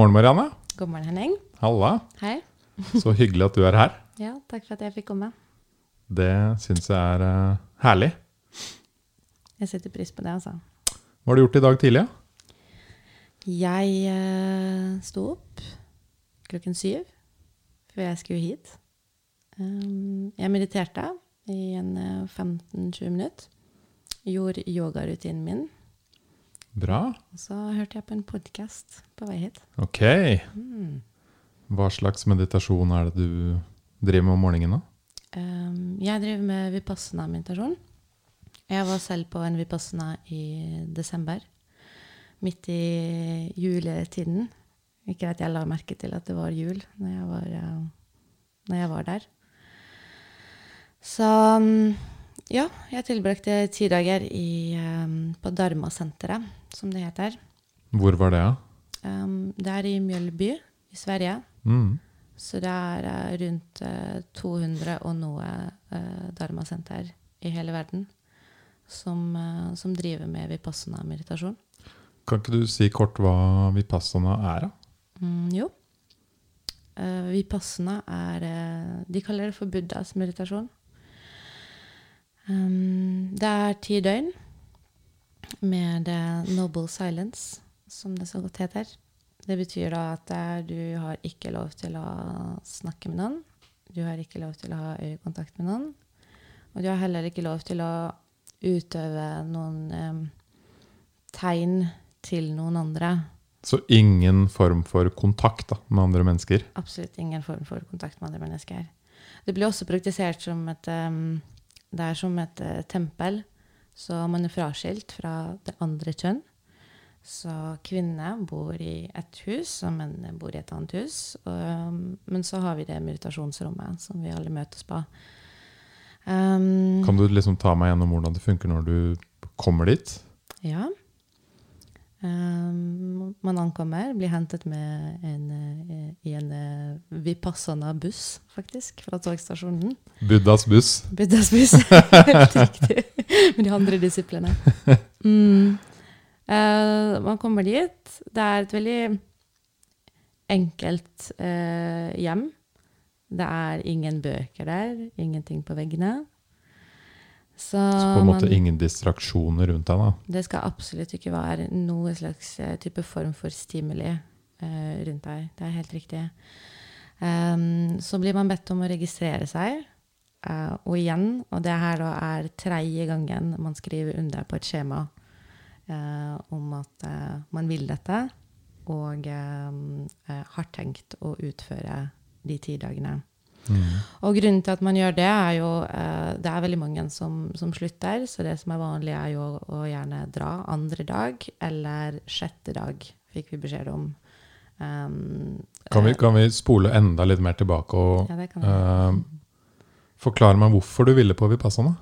morgen, Marianne. God morgen, Henning. Halla. Hei. Så hyggelig at du er her. Ja, takk for at jeg fikk komme. Det syns jeg er uh, herlig. Jeg setter pris på det, altså. Hva har du gjort i dag tidlig? Jeg uh, sto opp klokken syv før jeg skulle hit. Um, jeg mediterte i en uh, 15-20 minutter. Gjorde yogarutinen min. Bra. Og så hørte jeg på en podkast på vei hit. Ok. Mm. Hva slags meditasjon er det du driver med om morgenen? da? Um, jeg driver med vipassana-meditasjon. Jeg var selv på en vipassana i desember. Midt i juletiden. Ikke at jeg la merke til at det var jul når jeg var, uh, når jeg var der. Så um, ja, jeg tilbrakte ti dager i, um, på Dharma-senteret, som det heter. Hvor var det? Um, det er i Mjølby i Sverige. Mm. Så det er eh, rundt uh, 200 og noe uh, Dharma-senter i hele verden som, uh, som driver med vipassana-meditasjon. Kan ikke du si kort hva vipassana er, da? Mm, jo. Uh, vipassana er eh, De kaller det for Buddhas meditasjon. Um, det er ti døgn med det noble silence, som det så godt heter. Det betyr da at du har ikke lov til å snakke med noen. Du har ikke lov til å ha øyekontakt med noen. Og du har heller ikke lov til å utøve noen um, tegn til noen andre. Så ingen form for kontakt da, med andre mennesker? Absolutt ingen form for kontakt med andre mennesker. Det blir også praktisert som et em, Det er som et eh, tempel. Så man er fraskilt fra det andre kjønn. Så kvinner bor i et hus, og menn bor i et annet hus. Og, men så har vi det meditasjonsrommet som vi alle møtes på. Um, Kan du liksom ta meg gjennom hvordan det funker når du kommer dit? Ja. Um, man ankommer, blir hentet med en, eh, i en uh, Vipassana-buss, faktisk, fra togstasjonen. Buddhas buss. Buddhas buss. Helt riktig. Med de andre disiplene. Mm. Uh, man kommer dit. Det er et veldig enkelt uh, hjem. Det er ingen bøker der, ingenting på veggene. Så, Så på en måte man- ingen distraksjoner rundt deg, da. det skal absolutt ikke være noen slags eh, type form for stimuli uh, rundt deg. Det er helt riktig. Um, så blir man bedt om å registrere seg. Uh, og igjen, og det her da er tredje gangen man skriver under på et skjema uh, om at man vil dette, og har tenkt å utføre de ti dagene. Mm. Og grunnen til at man gjør det, er jo eh, Det er veldig mange som, som slutter, så det som er vanlig, er jo å gjerne dra andre dag eller sjette dag, fikk vi beskjed om. Um, Kan, vi, eh, kan vi spole enda litt mer tilbake og Ja, eh, forklare meg hvorfor du ville på Vipassana?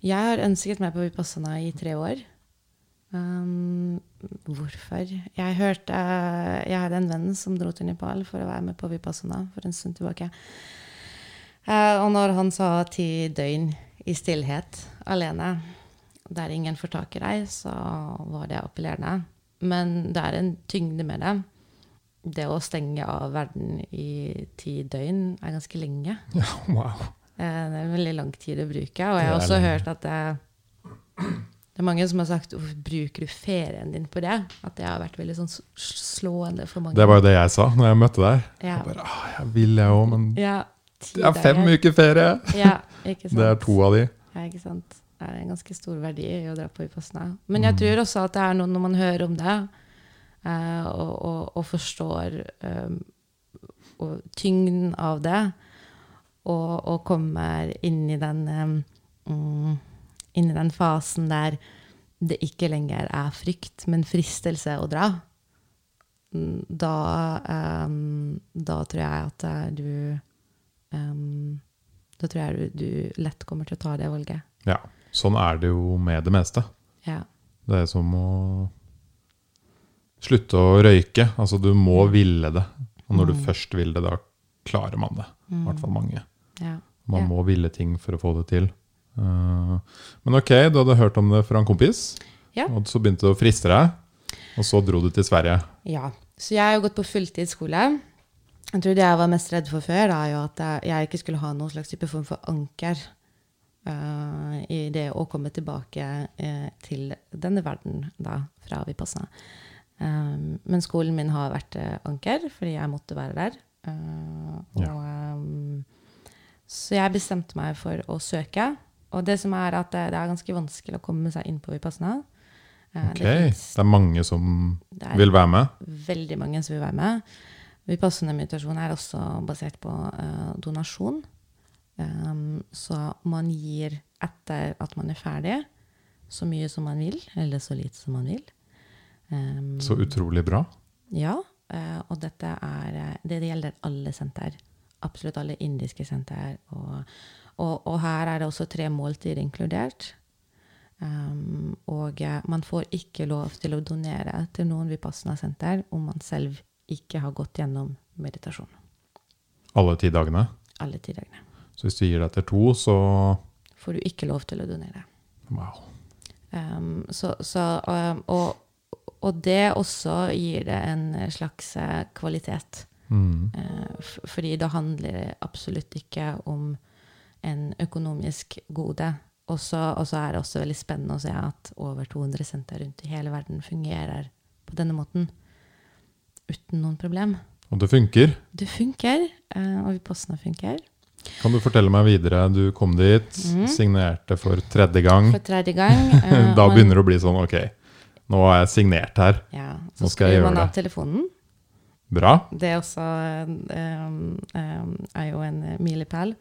Jeg har ønsket meg på Vipassana i tre år. Um, hvorfor? Jeg hørte Jeg hadde en venn som dro til Nepal for å være med på Vipassana for en stund tilbake. Uh, og når han sa ti døgn i stillhet alene, der ingen får tak i deg, så var det appellerende. Men det er en tyngde med det. Det å stenge av verden i ti døgn er ganske lenge. Ja, wow. Uh, Det er en veldig lang tid å bruke. Og jeg har også hørt at det, det er mange som har sagt bruker du ferien din på det? At det har vært veldig sånn slående for mange. Det var jo det jeg sa når jeg møtte deg. ja. Jeg bare, ah, jeg vil jeg òg, men ja, det er fem dager. uker ferie! Ja, ikke sant? Det er to av de. Ja, ikke sant? Det er en ganske stor verdi i å dra på Vipassana. Men jeg Mm. tror også at det er noe når man hører om det, eh, og, og, og forstår um, og tyngden av det, og, og kommer inn i den um, mm, inn i den fasen der det ikke lenger er frykt, men fristelse å dra, mm, da, um, da tror jeg at eh, du um, Da tror jeg du, du lett kommer til å ta det valget. Ja, sånn er det jo med det meste. Ja. Det er som å slutte å røyke. Altså, du må ville det. Og når du Mm. først vil det, da klarer man det. I Mm. hvert fall mange. Ja. Man Ja. må ville ting for å få det til. Eh, men ok, du hadde hørt om det fra en kompis, Ja. og så begynte det å friste deg. Og så dro du til Sverige. ja. Så jeg har jo gått på fulltidsskole. Jeg tror det jeg var mest redd for før, er jo at jeg- ikke skulle ha noen slags type form for anker uh, i det å komme tilbake uh, til denne verden da, fra Vipassana. Um, men skolen min har vært uh, anker, fordi jeg måtte være der. Og, Ja. um, så jeg bestemte meg for å søke. Og det som er at det, det er ganske vanskelig å komme seg inn på Vipassana. Eh, Ok, det Det er mange som er vil være med. veldig mange som vil være med. Vipassana meditasjon er også basert på uh, donasjon. Um, så man gir etter at man er ferdig, så mye som man vil, eller så lite som man vil. Um, Så utrolig bra. ja, Uh, og dette er det, Det gjelder alle senter. Absolutt alle indiske senter. Og, og, og her er det også tre måltider inkludert. Um, og eh, man får ikke lov til å donere til noen Vipassana-senter om man selv ikke har gått gjennom meditasjon. Alle ti dagene. Alle ti dagene. Så hvis du gir deg etter to, så Får du ikke lov til å donere. Wow. Um, så, så, um, og, og det også gir det en slags eh, kvalitet. Mm. Uh, fordi det handler absolutt ikke om en økonomisk gode. Og så er det også veldig spennende å se at over 200 senter rundt i hele verden fungerer på denne måten. Uten noen problem. Og det funker. Det funker, eh, og Vipassana funker. Kan du fortelle meg videre? Du kom dit, mm. signerte for tredje gang. For tredje gang. eh, Da man- begynner det å bli sånn OK, nå har jeg signert her. ja, Nå Så skal jeg skrur man av telefonen. Bra. Det også um, um, er jo en milepæl.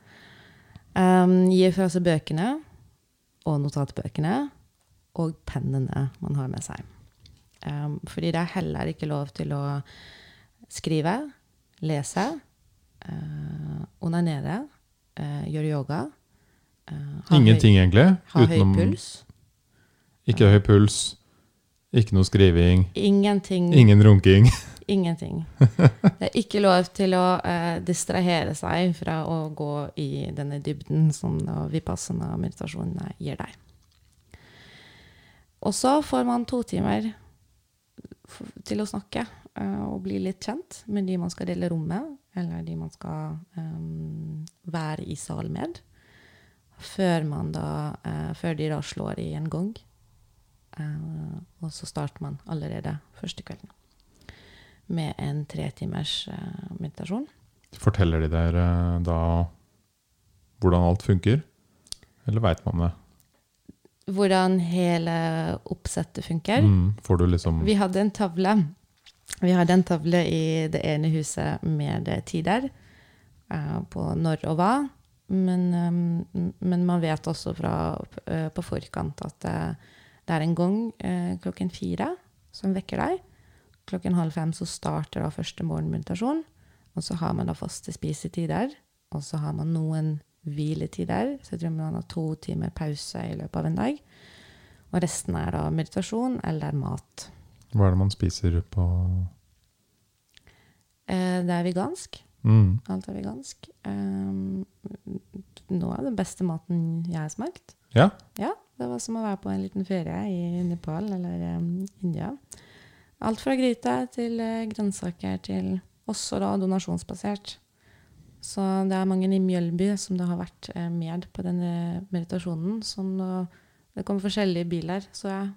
Um, gi fra seg bøkene og notatbøkene og pennene man har med seg. Um, fordi det er heller ikke lov til å skrive, lese, uh, onanere, uh, gjøre yoga. uh, Ingenting, egentlig. Ha ha høy puls. ikke høy puls, ikke noe skriving, Ingenting. ingen runking. Ingenting. Det er ikke lov til å eh, distrahere seg fra å gå i denne dybden som vipassana meditasjonene gir deg. Og så får man to timer til å snakke eh, og bli litt kjent med de man skal dele rom med, eller de man skal eh, være i sal med, før, man da, eh, før de da slår i en gong. Uh, og så starter man allerede første kvelden med en tre timers eh, meditasjon. Forteller de dere da hvordan alt funker? Eller veit man det? Hvordan hele oppsettet funker. Mm. Får du liksom Vi hadde en tavle. Vi hadde en tavle i det ene huset med eh, tider eh, på når og hva. Men, eh, men man vet også fra, eh, på forkant at eh, det er en gang eh, klokken fire som vekker deg. Klokken halv fem så starter da første morgenmeditasjon. Og så har man da faste spisetider. Og så har man noen hviletider. Så jeg tror man har to timer pause i løpet av en dag. Og resten er da meditasjon eller mat. Hva er det man spiser på Eh, det er vegansk. mm. Alt er vegansk. Um, noe av den beste maten jeg har smakt. Ja. Ja, det var som å være på en liten ferie i Nepal eller um, India. Alt fra gryte til uh, grønnsaker til også da donasjonsbasert. Så det er mange i Mjølby som det har vært eh, med på denne meditasjonen. Som det kommer forskjellige biler, så jeg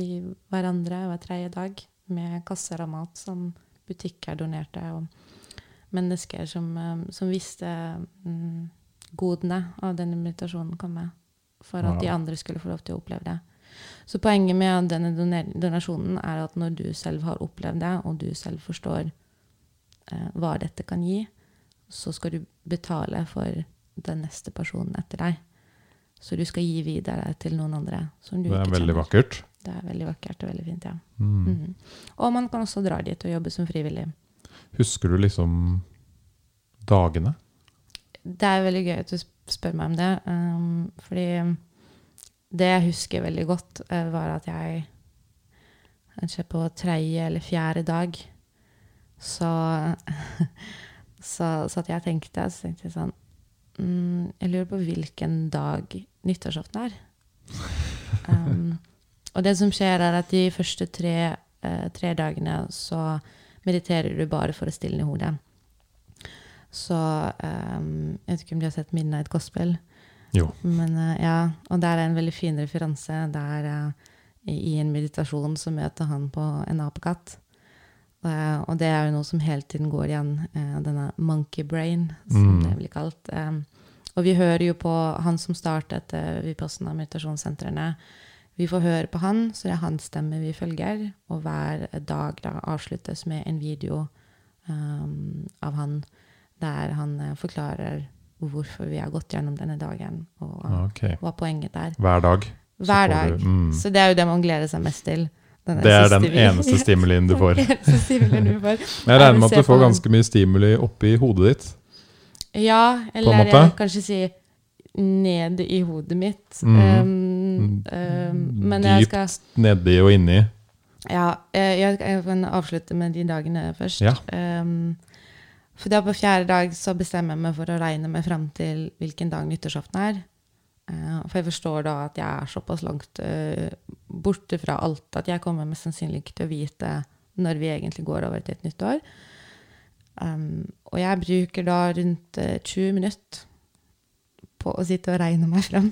i hverandre hver tredje dag med kasser av mat som butikker donerte, og mennesker som, eh, som visste mm, godene av denne meditasjonen komme, for at de andre skulle få lov til å oppleve det. Så poenget med denne donasjonen er at når du selv har opplevd det, og du selv forstår eh, hva dette kan gi, så skal du betale for den neste personen etter deg. Så du skal gi videre til noen andre. Som du Det er veldig kjenner. vakkert. Det er veldig vakkert og veldig fint, ja. Mm. Mm. Og man kan også dra dit og jobbe som frivillig. Husker du liksom dagene? Det er veldig gøy at du spør meg om det. Um, fordi det jeg husker veldig godt, eh, var at jeg kanskje på tredje eller fjerde dag så så satt jeg og tenkte, så tenkte jeg sånn mm, Jeg lurer på hvilken dag nyttårsaften er. Um, og det som skjer, er at de første tre, uh, tre dagene så mediterer du bare for å stille ned hodet. Så um, Jeg vet ikke om de har sett Midnight Gospel. Jo. Men uh, ja, Og der er en veldig fin referanse. Der uh, i en meditasjon så møter han på en apekatt. Uh, og det er jo noe som hele tiden går igjen. denne monkey brain, som Mm. det blir kalt. Og vi hører jo på han som startet Vipassana meditasjonssentrene. Vi får høre på han, så det er hans stemme vi følger. Og hver dag da avsluttes med en video um, av han der han forklarer hvorfor vi har gått gjennom denne dagen, og okay. Hva poenget er. Hver dag. Hver dag. du- mm. Så det er jo det man gleder seg mest til. Det er den eneste stimulien du får. Stimulien du får. Jeg regner med at du får ganske mye stimuli oppi hodet ditt. Ja, eller jeg kan kanskje si ned i hodet mitt. Mm. Um, um, men jeg skal Nedi og inni. Ja, eh, jeg, jeg kan avslutte med de dagene først. Ja. Um, for da på fjerde dag så bestemmer jeg meg for å regne meg fram til hvilken dag nyttårsaften er. Eh, for jeg forstår da at jeg er såpass langt eh, borte fra alt at jeg kommer mest sannsynlig ikke til å vite når vi egentlig går over til et nytt år. Um, og jeg bruker da rundt eh, 20 minutter på å sitte og regne meg fram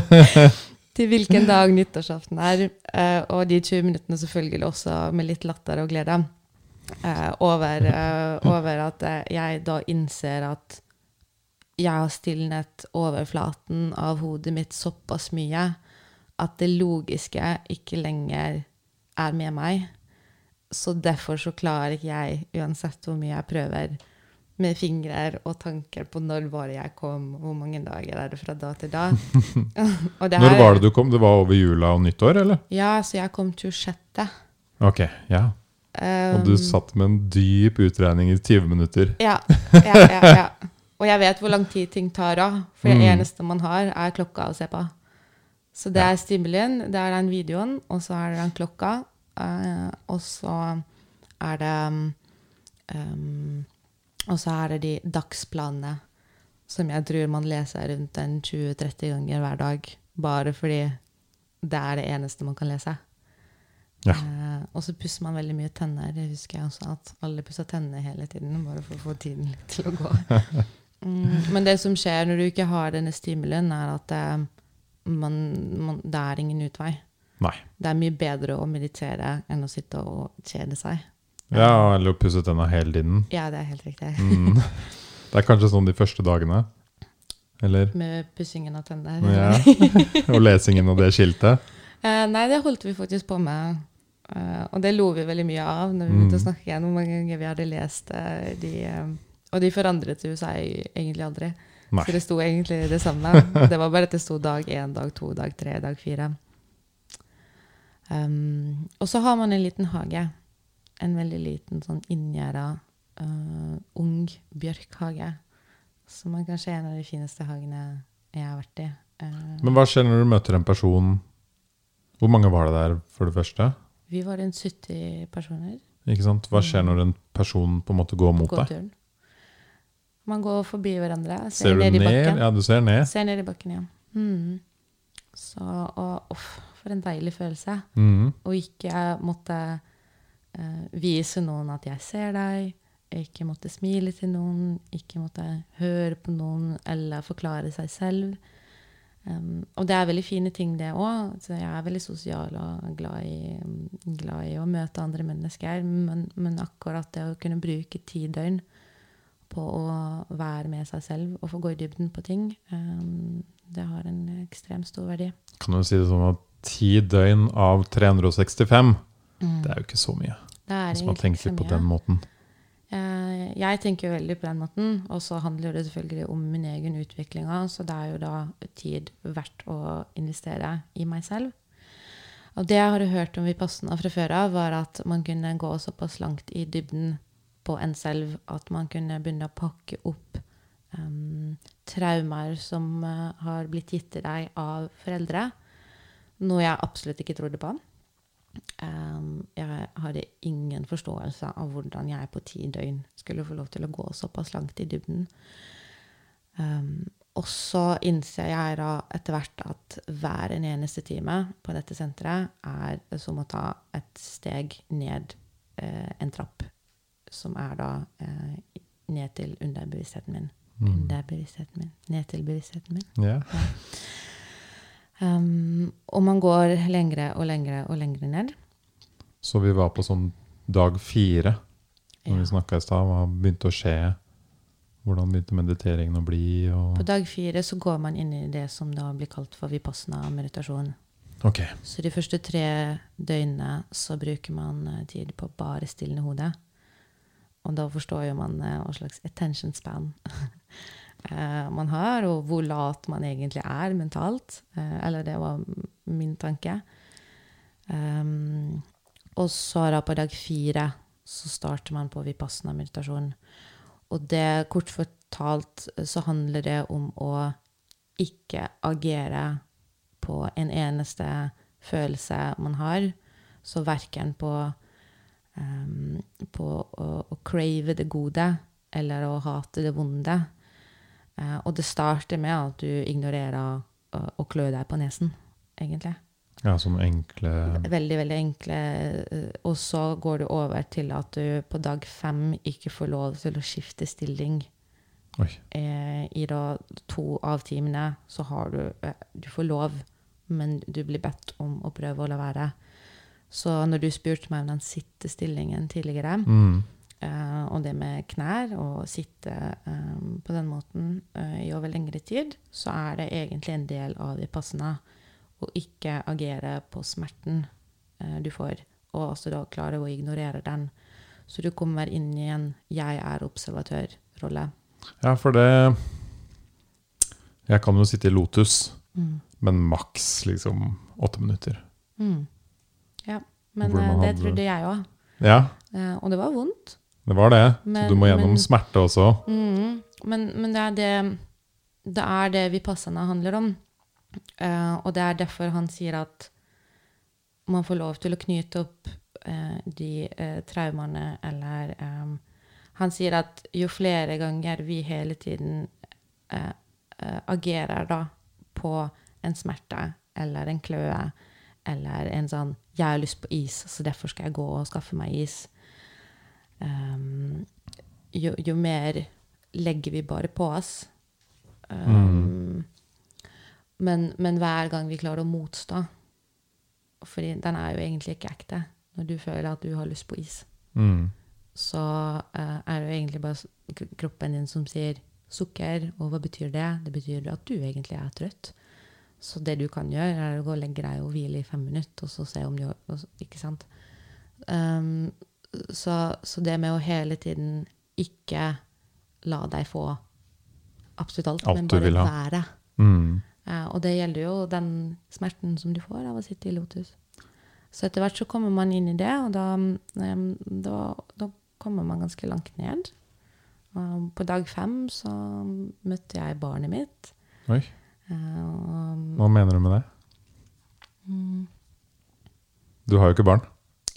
til hvilken dag nyttårsaften er. eh, og de 20 minuttene selvfølgelig også med litt latter og glede. Eh, over, eh, over at eh, jeg da innser at jeg har stilnet overflaten av hodet mitt såpass mye at det logiske ikke lenger er med meg. Så derfor så klarer ikke jeg, uansett hvor mye jeg prøver, med fingre og tanker på når var det jeg kom, hvor mange dager er det fra da til da. Det Når var det du kom? Det var over jula og nyttår, eller? Ja, så jeg kom 26. Ok, ja. Og du Um, satt med en dyp utregning i 20 minutter. Ja, ja, ja, ja. Og jeg vet hvor lang tid ting tar av, for det Mm. eneste man har, er klokka å se på. Så det er stimulien, det er den videoen, og så er det den klokka, eh, og så er det um, um, Og så er det de dagsplanene som jeg tror man leser rundt en 20-30 ganger hver dag, bare fordi det er det eneste man kan lese. Ja. Eh, og så pusser man veldig mye tenner. Det husker jeg også at alle pusser tennene hele tiden, bare for å få tiden litt til å gå. Mm, men det som skjer når du ikke har denne stimulien, er at eh, man, man, det er ingen utvei. Nei. Det er mye bedre å meditere enn å sitte og kjede seg. Ja, eller å pusse tenna hele tiden. Ja, det er helt riktig. Mm. Det er kanskje sånn de første dagene. Eller? Med pussingen av tenner. Ja. Og lesingen av det skiltet. Eh, nei, det holdt vi faktisk på med. Eh, og det lo vi veldig mye av når vi Mm. begynte å snakke igjen hvor mange ganger vi hadde lest uh, de. eh, og de forandret jo seg egentlig aldri. Nei. Så det sto egentlig det samme. Det var bare at det sto dag én, dag to, dag tre, dag fire. Um, og så har man en liten hage. En veldig liten sånn inngjerda uh, ung bjørkhage. Som er kanskje en av de fineste hagene jeg har vært i. Men hva skjer når du møter en person Hvor mange var det der, for det første? Vi var rundt 70 personer. Ikke sant? Hva skjer når en person på en måte går mot deg? Man går forbi hverandre, ser, Ser du ned i bakken. Ja, du ser ned. Ser ned i bakken, ja. Mm. Så, og uff, for en deilig følelse. Mhm. Å ikke måtte uh, vise noen at jeg ser deg, ikke måtte smile til noen, ikke måtte høre på noen eller forklare seg selv. Um, og det er veldig fine ting, det òg. Jeg er veldig sosial og glad i, glad i å møte andre mennesker. Men, men akkurat det å kunne bruke ti døgn på å være med seg selv og få gå i dybden på ting, um, det har en ekstremt stor verdi. Kan du si det sånn at ti døgn av 365, Mm. det er jo ikke så mye. Hvis man tenker på den måten. Eh, Jeg tenker jo veldig på den måten, og så handler det selvfølgelig om min egen utvikling. Så det er jo da tid verdt å investere i meg selv. Og det jeg hadde hørt om Vipassana fra før av, var at man kunne gå såpass langt i dybden på en selv at man kunne begynne å pakke opp um, traumer som eh, har blitt gitt til deg av foreldre. Noe jeg absolutt ikke trodde på. Um, jeg hadde ingen forståelse av hvordan jeg på ti døgn skulle få lov til å gå såpass langt i dybden. Um, og så innser jeg da etter hvert at hver en eneste time på dette senteret er som å ta et steg ned eh, en trapp som er da eh, ned til underbevisstheten min. Mm. Underbevisstheten min. Ned til bevisstheten min. Ja. Um, og man går lengre og lengre og lengre ned. Så vi var på sånn dag fire når Ja. vi snakka i stad. Hva begynte å skje? Hvordan begynte mediteringen å bli? På dag fire så går man inn i det som da blir kalt for vipassana meditasjon. Okay. Så de første tre døgnene så bruker man eh, tid på bare stillende hodet. Og da forstår jo man eh, hva slags attention span man har, og hvor lat man egentlig er mentalt. Eh, eller det var min tanke. Um, og så da på dag fire så starter man på vipassana meditasjon. Og det, kort fortalt, eh, så handler det om å ikke agere på en eneste følelse man har. Så verken på, um, på å, å crave det gode eller å hate det vonde. Eh, og det starter med at du ignorerer å, å klø deg på nesen, egentlig. Ja, sånne enkle Veldig, veldig enkle. eh, Og så går du over til at du på dag fem ikke får lov til å skifte stilling. Oi. Eh, I da to av timene så har du eh, Du får lov, men du blir bedt om å prøve å la være. Så når du spurte meg om den sittestillingen tidligere, Mm. Eh, og det med knær og sitte um, på den måten uh, i over lengre tid, så er det egentlig en del av vipassana å ikke agere på smerten uh, du får, og altså da klare å ignorere den. Så du kommer inn i en 'jeg er observatør'-rolle. Ja, for det Jeg kan jo sitte i lotus, Mm. men maks liksom åtte minutter. Mm. Ja, men det trodde jeg òg. Ja, og det var vondt. Det var det. Men- så du må gjennom men- smerte også. Mm. Men, men det er det det er det vipassana handler om. Uh, og det er derfor han sier at man får lov til å knyte opp uh, de uh, traumene eller um, Han sier at jo flere ganger vi hele tiden agerer da på en smerte eller en kløe eller en sånn 'Jeg har lyst på is, så derfor skal jeg gå og skaffe meg is'. Um, jo, jo mer legger vi bare på oss. Um, men, men hver gang vi klarer å motstå Fordi den er jo egentlig ikke ekte. Når du føler at du har lyst på is, Mm. så uh, er det jo egentlig bare kroppen din som sier sukker. Og hva betyr det? Det betyr at du egentlig er trøtt. Så det du kan gjøre, er å gå og legge deg og hvile i fem minutter, og så se om du har Ikke sant? Um, så, så det med å hele tiden ikke la deg få absolutt alt, Alt men bare være. Mm. Eh, og det gjelder jo den smerten som du får av å sitte i lotus. Så etter hvert så kommer man inn i det, og da, da, da kommer man ganske langt ned. På dag fem så møtte jeg barnet mitt. Oi, eh, hva mener du med det? mm, Du har jo ikke barn.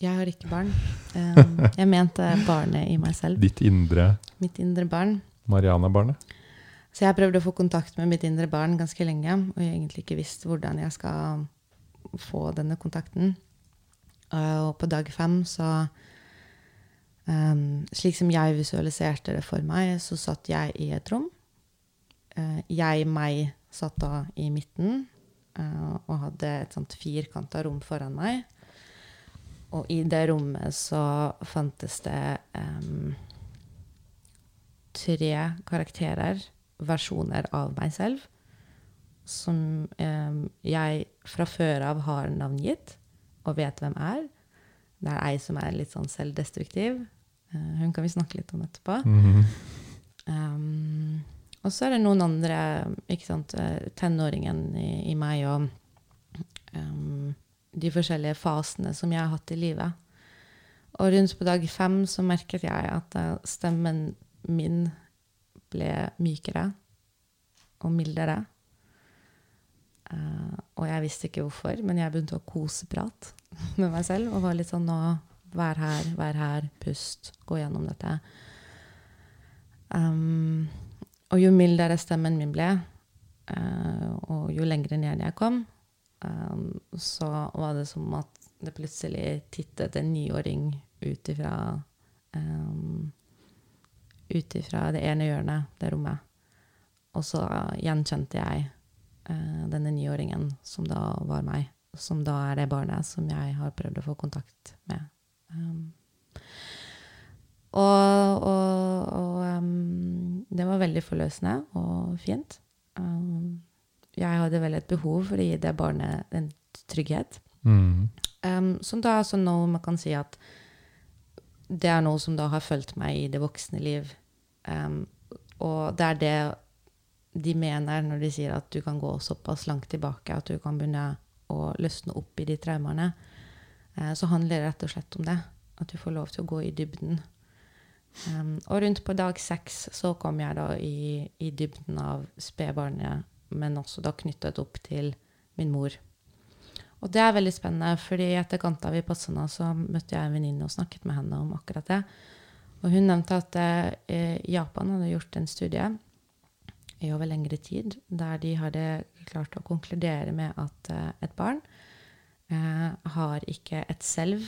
Jeg har ikke barn. Em, jeg mente barnet i meg selv. Ditt indre Mitt indre barn. Mariana-barnet. Så jeg prøvde å få kontakt med mitt indre barn ganske lenge, og jeg egentlig ikke visste hvordan jeg skal få denne kontakten. Eh, Og på dag fem så um, Slik som jeg visualiserte det for meg, så satt jeg i et rom. Uh, jeg, meg, satt da i midten uh, og hadde et sånt firkanta rom foran meg. Og i det rommet så fantes det um, tre karakterer, versjoner av meg selv, som um, jeg fra før av har navngitt og vet hvem er. Det er ei som er litt sånn selvdestruktiv. Uh, hun kan vi snakke litt om etterpå. Mhm. Um, og så er det noen andre, ikke sant, eh, tenåringen i, i meg og um, de forskjellige fasene som jeg har hatt i livet. Og rundt på dag fem så merket jeg at eh, stemmen min ble mykere og mildere. Uh, og jeg visste ikke hvorfor, men jeg begynte å koseprat med meg selv og var litt sånn nå, vær her, vær her, pust, gå gjennom dette. Um, og jo mildere stemmen min ble, uh, og jo lengre ned jeg kom, um, så var det som at det plutselig tittet en niåring ut ifra um, ut ifra det ene hjørnet, det rommet. Og så gjenkjente jeg uh, denne niåringen som da var meg. Som da er det barnet som jeg har prøvd å få kontakt med. Um, og, og, og um, det var veldig forløsende og fint. Um, jeg hadde vel et behov for å gi det barnet en trygghet. Mm. Um, som da altså nå man kan si at det er noe som da har fulgt meg i det voksne liv. Um, og det er det de mener når de sier at du kan gå såpass langt tilbake at du kan begynne å løsne opp i de traumene. Uh, så handler det rett og slett om det. At du får lov til å gå i dybden. Um, og rundt på dag seks så kom jeg da i, i dybden av spedbarnet, men også da knyttet opp til min mor. Og det er veldig spennende, fordi i etterkant av Vipassana så møtte jeg en venninne og snakket med henne om akkurat det. Og hun nevnte at eh, Japan hadde gjort en studie i over lengre tid der de hadde klart å konkludere med at eh, et barn eh, har ikke et selv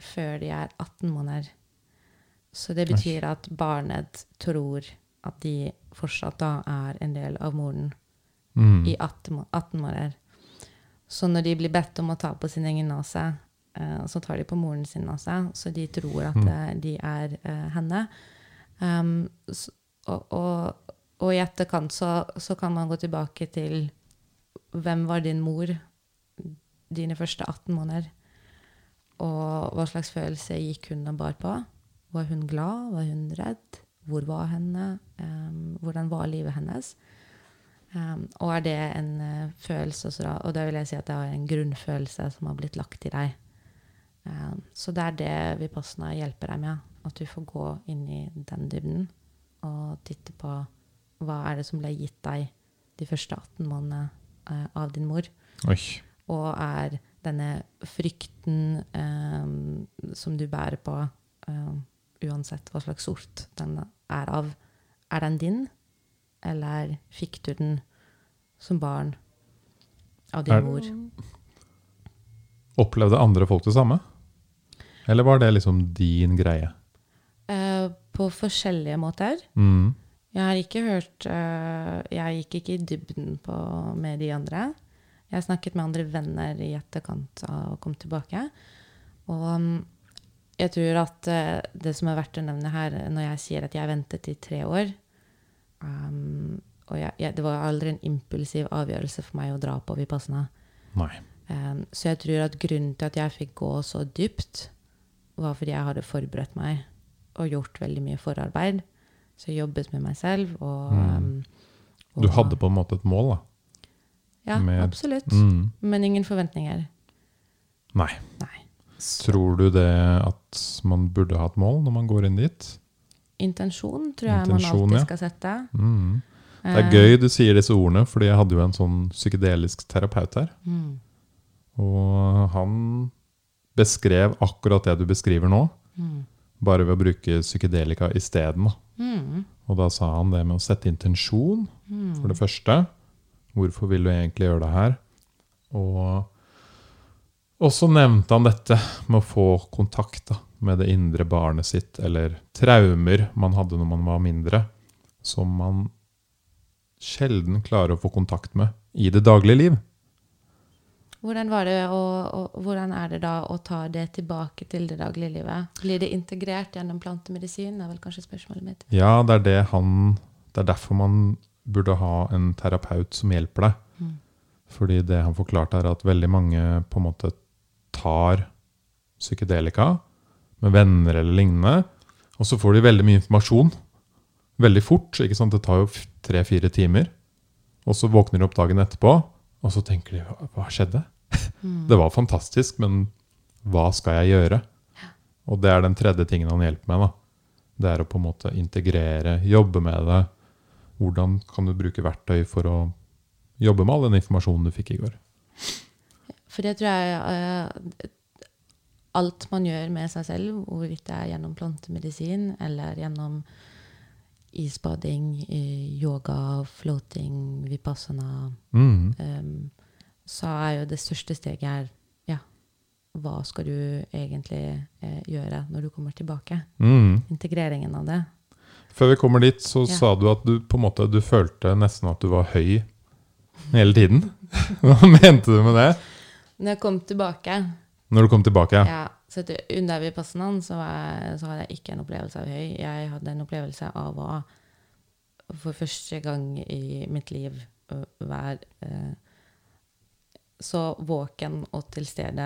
før de er 18 måneder. Så det betyr at barnet tror at de fortsatt da er en del av moren Mm. i 18, 18 måneder. Så når de blir bedt om å ta på sin egen nese, uh, så tar de på moren sin nese, så de tror at Mm. eh, de er uh, henne. Um, og, og, og i etterkant så, så kan man gå tilbake til hvem var din mor dine første 18 måneder? Og hva slags følelse gikk hun og bar på? Var hun glad? Var hun redd? Hvor var henne? Um, hvordan var livet hennes? Um, og er det en uh, følelse også Og da vil jeg si at det er en grunnfølelse som har blitt lagt i deg. Um, så det er det Vipassana hjelper deg med. At du får gå inn i den dybden og titte på hva er det som ble gitt deg de første 18 månedene uh, av din mor. Oi. Og er denne frykten um, som du bærer på, uansett hva slags sort den er av, er den din? Eller fikk du den som barn av din mor? Opplevde andre folk det samme? Eller var det liksom din greie? Uh, på forskjellige måter. Mm. Jeg har ikke hørt uh, Jeg gikk ikke i dybden på, med de andre. Jeg snakket med andre venner i etterkant å komme tilbake. Og um, jeg tror at uh, det som er verdt å nevne her, når jeg sier at jeg ventet i tre år um, Og jeg, jeg, det var aldri en impulsiv avgjørelse for meg å dra på Vipassana. Um, så jeg tror at grunnen til at jeg fikk gå så dypt, var fordi jeg hadde forberedt meg og gjort veldig mye forarbeid. Så jeg jobbet med meg selv. Og, Mm. og, Du hadde på en måte et mål, da? Ja, med- absolutt. Mm. Men ingen forventninger. Nei. Nei. Tror du det at man burde ha et mål når man går inn dit? Intensjon tror jeg Intensjon, man alltid skal sette. Mm. Det Eh, er gøy du sier disse ordene, fordi jeg hadde jo en sånn psykedelisk terapeut her. Mm, Og han beskrev akkurat det du beskriver nå, mm, bare ved å bruke psykedelika isteden. mm, Og da sa han det med å sette intensjon, mm. for det første. Hvorfor vil du egentlig gjøre det her? Og, og så nevnte han dette med å få kontakt da, med det indre barnet sitt, eller traumer man hadde når man var mindre, som man sjelden klarer å få kontakt med i det daglige liv. Hvordan, var det å, å, hvordan er det da å ta det tilbake til det daglige livet? Blir det integrert gjennom plantemedisin? Det er vel kanskje spørsmålet mitt. Ja, det er det han Det er derfor man burde ha en terapeut som hjelper deg. Mm. Fordi det han forklarte, er at veldig mange på en måte tar psykedelika med venner eller lignende, og så får de veldig mye informasjon veldig fort. ikke sant? Det tar jo tre-fire timer. Og så våkner de opp dagen etterpå, og så tenker de hva skjedde? Mm. Det var fantastisk, men hva skal jeg gjøre? Og det er den tredje tingen han hjelper med. da. Det er å på en måte integrere, jobbe med det. Hvordan kan du bruke verktøy for å jobbe med all den informasjonen du fikk i går? For det tror jeg eh, Alt man gjør med seg selv, hvorvidt det er gjennom plantemedisin eller gjennom isbading, eh, yoga, floating, vipassana Mm. um, så er jo det største steget her Ja, hva skal du egentlig eh, gjøre når du kommer tilbake. Mm. Integreringen av det. Før vi kommer dit, så Ja. sa du at du på en måte du følte nesten at du var høy hele tiden. Hva mente du med det? Når jeg kom tilbake Når du kom tilbake? Ja. ja, så etter, Under Vipassanaen så, jeg- så hadde jeg ikke en opplevelse av høy. Jeg hadde en opplevelse av å for første gang i mitt liv være eh, så våken og til stede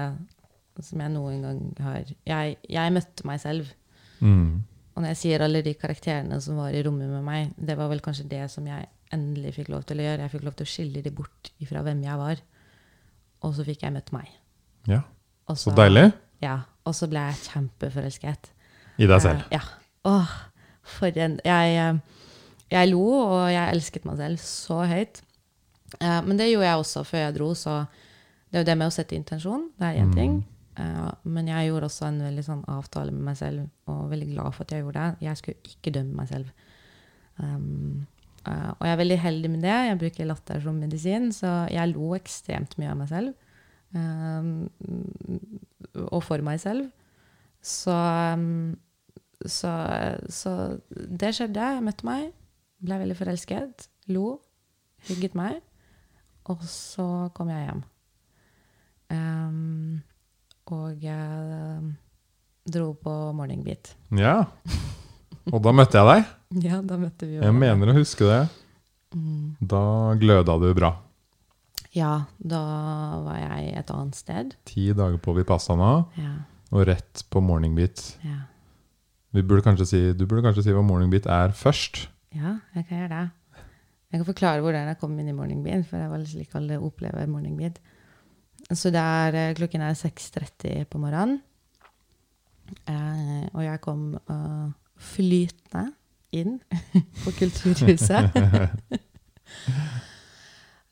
som jeg noen gang har. Jeg, jeg møtte meg selv. Mm. Og når jeg sier alle de karakterene som var i rommet med meg, det var vel kanskje det som jeg endelig fikk lov til å gjøre. Jeg fikk lov til å skille de bort ifra hvem jeg var. Og så fikk jeg møtt meg. ja. Og Så deilig. Ja. Og så ble jeg kjempeforelsket. I deg selv. Eh, ja. Åh, for en jeg, eh, jeg lo, og jeg elsket meg selv så høyt. Eh, men det gjorde jeg også før jeg dro, så det er jo det med å sette intensjon. Det er én Mm. ting. Men jeg gjorde også en veldig sånn avtale med meg selv, og veldig glad for at jeg gjorde det. Jeg skulle ikke dømme meg selv. Um, og jeg er veldig heldig med det. Jeg bruker latter som medisin, så jeg lo ekstremt mye av meg selv. Um, og for meg selv. Så, um, så, så det skjedde. Jeg møtte meg, ble veldig forelsket, lo, hugget meg, og så kom jeg hjem. Um, og jeg dro på morning beat. Ja. Og da møtte jeg deg. Ja, da møtte vi jo Jeg mener å huske det. Mm. Da gløda du bra. Ja, da var jeg et annet sted. Ti dager på Vipassana Ja, og rett på morning beat. ja. Vi burde kanskje si, du burde kanskje si hva morning beat er først. ja jeg kan gjøre det. Jeg kan forklare hvordan jeg kom inn i morning beat, for jeg var slik alle opplever morning beat. Så det er, eh, klokken er 6.30 på morgenen. Eh, og jeg kom uh, flytende inn på Kulturhuset.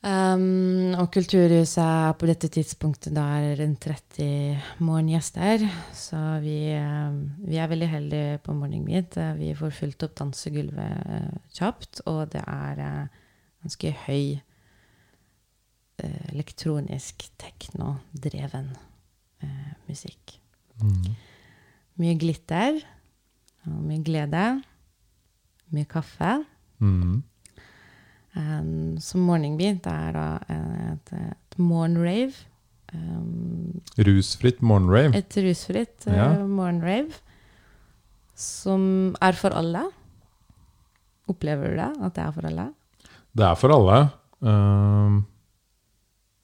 um, og Kulturhuset er på dette tidspunktet da er rundt 30 morgengjester. Så vi, eh, vi er veldig heldige på Morning Meet. Eh, Vi får fulgt opp dansegulvet eh, kjapt, og det er eh, ganske høy elektronisk teknodreven eh, musikk. Mm. Mye glitter og mye glede. Mye kaffe. Mm. Um, så morning Det er da et, et morgenrave. Um, Rusfritt morgenrave. et rusfritt uh, morgenrave som er for alle. Opplever du det? At det er for alle? Det er for alle. Ehm,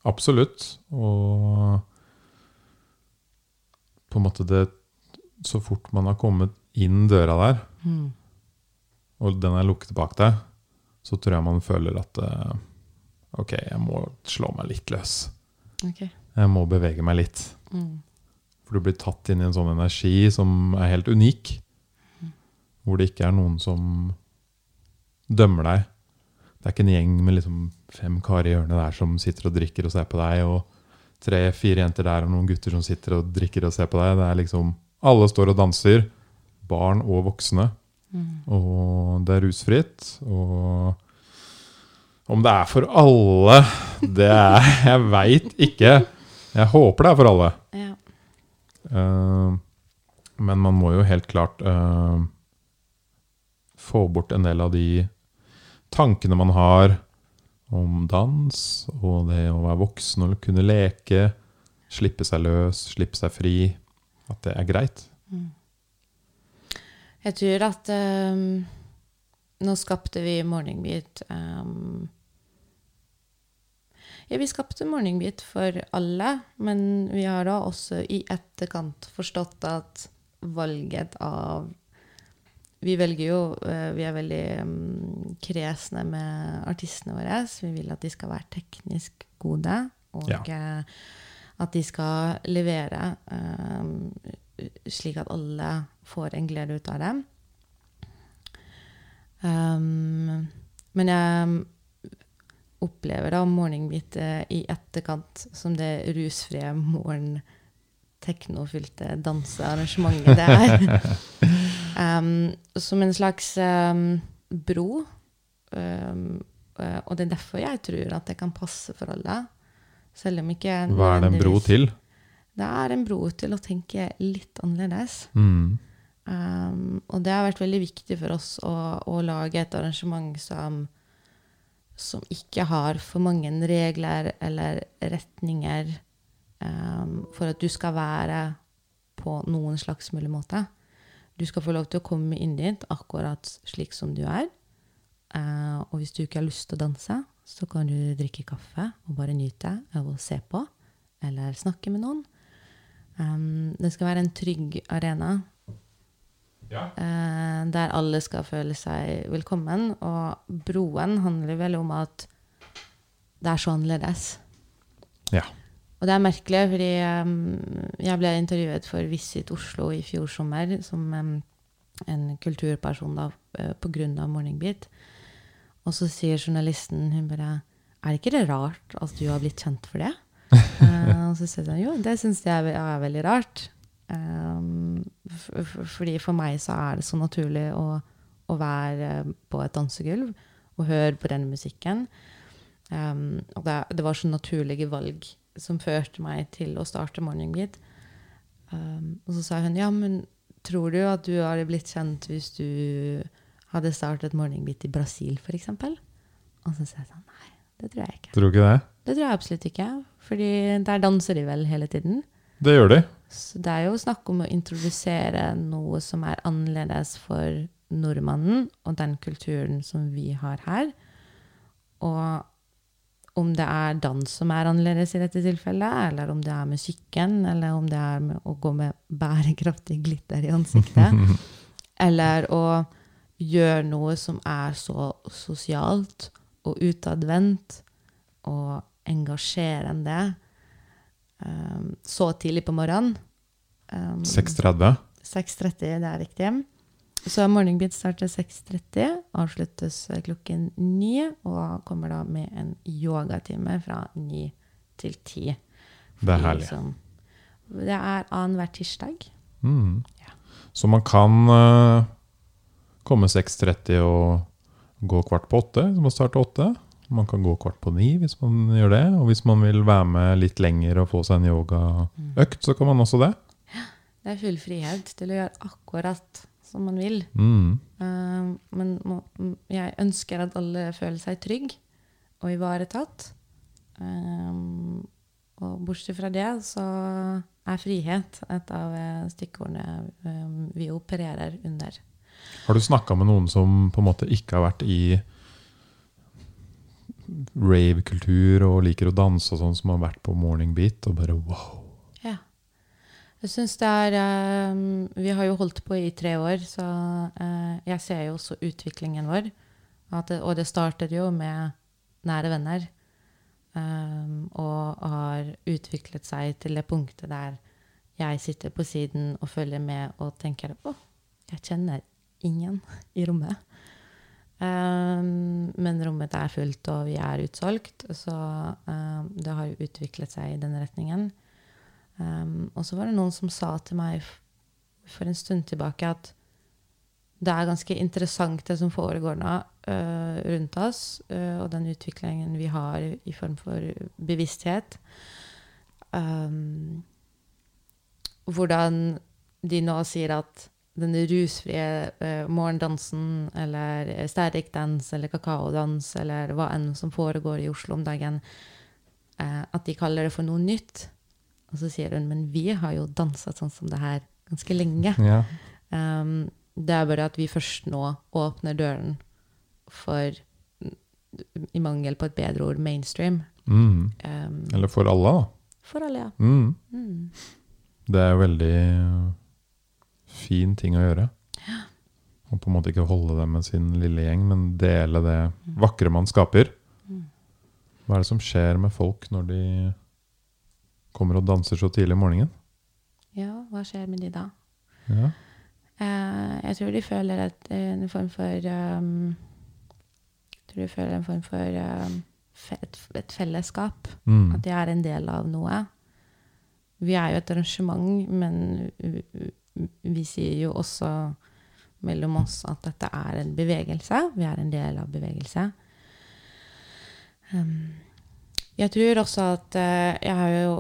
absolutt. Og på en måte det Så fort man har kommet inn døra der, Mm. og den er lukket bak deg, så tror jeg man føler at eh, Ok, jeg må slå meg litt løs. Okay. Jeg må bevege meg litt. Mm. For du blir tatt inn i en sånn energi som er helt unik. Hvor det ikke er noen som dømmer deg. Det er ikke en gjeng med liksom fem karer i hjørnet der som sitter og drikker og ser på deg, og tre-fire jenter der og noen gutter som sitter og drikker og ser på deg. Det er liksom Alle står og danser. Barn og voksne. Mm. Og det er rusfritt. Og om det er for alle, det er Jeg veit ikke. Jeg håper det er for alle. Ja. Uh, men man må jo helt klart uh, få bort en del av de tankene man har om dans, og det å være voksen og kunne leke, slippe seg løs, slippe seg fri. At det er greit. Jeg tror at um, nå skapte vi Morning Beat um, Ja, vi skapte Morning Beat for alle, men vi har da også i etterkant forstått at valget av Vi velger jo eh, Vi er veldig um, kresne med artistene våre. Så vi vil at de skal være teknisk gode, og Ja. eh, at de skal levere um, slik at alle får en glede ut av det. Um, men jeg opplever da morgenen Beat eh, i etterkant som det rusfrie morgen teknofylte dansearrangementet det er. um, som en slags um, bro. Um, og det er derfor jeg tror at det kan passe for alle. Selv om ikke Hva er det en bro til? det er en bro til å tenke litt annerledes. Mm. Um, og det har vært veldig viktig for oss å, å lage et arrangement som, som ikke har for mange regler eller retninger um, for at du skal være på noen slags mulig måte. Du skal få lov til å komme inn dit akkurat slik som du er. Uh, og hvis du ikke har lyst til å danse, så kan du drikke kaffe og bare nyte av å se på eller snakke med noen. Um, det skal være en trygg arena Ja. eh, der alle skal føle seg velkommen. Og broen handler vel om at det er så annerledes. Ja. Og det er merkelig, fordi jeg ble intervjuet for Visit Oslo i fjor sommer som en kulturperson da, eh, på grunn av Morning Beat. Og så sier journalisten hun bare Er ikke det rart at du har blitt kjent for det? Eh, og så sier hun jo, det syns jeg er veldig rart. Um, fordi for meg så er det så naturlig å, å være på et dansegulv og høre på denne musikken. Um, og det, det var så naturlige valg som førte meg til å starte Morning Beat. Um, og så sa hun ja, men tror du at du hadde blitt kjent hvis du hadde startet Morning Beat i Brasil, f.eks.? Og så sa jeg sånn nei, det tror jeg ikke. Tror du ikke det? Det tror jeg absolutt ikke. Fordi der danser de vel hele tiden. Det gjør de. Så det er jo snakk om å introdusere noe som er annerledes for nordmannen og den kulturen som vi har her. Og om det er dans som er annerledes i dette tilfellet, eller om det er musikken, eller om det er å gå med bærekraftig glitter i ansiktet, eller å gjøre noe som er så sosialt og utadvendt og engasjerende um, så tidlig på morgenen. Um, 6.30. 6.30, det er riktig. Så Morning Beat starter 6.30, avsluttes klokken 9, og kommer da med en yogatime fra 9 til 10. Det er herlig. Som, det er annenhver tirsdag. Mm. Ja. Så man kan uh, komme 6.30 og gå kvart på åtte, så man starter åtte. Man kan gå kvart på ni hvis man gjør det. Og hvis man vil være med litt lenger og få seg en yogaøkt, så kan man også det. Det er full frihet til å gjøre akkurat som man vil. Mm. Uh, men må, jeg ønsker at alle føler seg trygg og ivaretatt. Um, og bortsett fra det så er frihet et av eh, stikkordene um, vi opererer under. Har du snakka med noen som på en måte ikke har vært i rave-kultur og liker å danse og sånn, som har vært på morning beat og bare wow? Ja. Jeg syns det er um, Vi har jo holdt på i tre år, så uh, jeg ser jo også utviklingen vår. Det, og det startet jo med nære venner. Um, og har utviklet seg til det punktet der jeg sitter på siden og følger med og tenker å, jeg kjenner ingen i rommet. Um, men rommet er fullt, og vi er utsolgt. Så um, det har jo utviklet seg i den retningen. Um, og så var det noen som sa til meg for en stund tilbake at det er ganske interessant det som foregår nå uh, rundt oss, uh, og den utviklingen vi har i, i form for bevissthet. Hvordan de nå sier at den rusfrie øh, morgendansen eller sterrikdans eller kakaodans eller hva enn som foregår i Oslo om dagen, eh, at de kaller det for noe nytt. Og så sier hun men vi har jo dansa sånn som det her ganske lenge. Ja. Um, det er bare at vi først nå åpner døren for, i mangel på et bedre ord, mainstream. Mm. Um, Eller for alle, da. for alle, ja. Mm. Mm. Det er jo veldig fin ting å gjøre. Og på en måte ikke holde det med sin lille gjeng, men dele det vakre man skaper. Mm. Hva er det som skjer med folk når de kommer og danser så tidlig om morgenen? Ja, hva skjer med de da? Ja. Eh, jeg tror de føler at en form for um, Jeg tror de føler en form for um, et, et fellesskap. Mm. At de er en del av noe. Vi er jo et arrangement, men vi, sier jo også mellom oss at dette er en bevegelse. Vi er en del av bevegelse. Um, jeg tror også at eh, Jeg har jo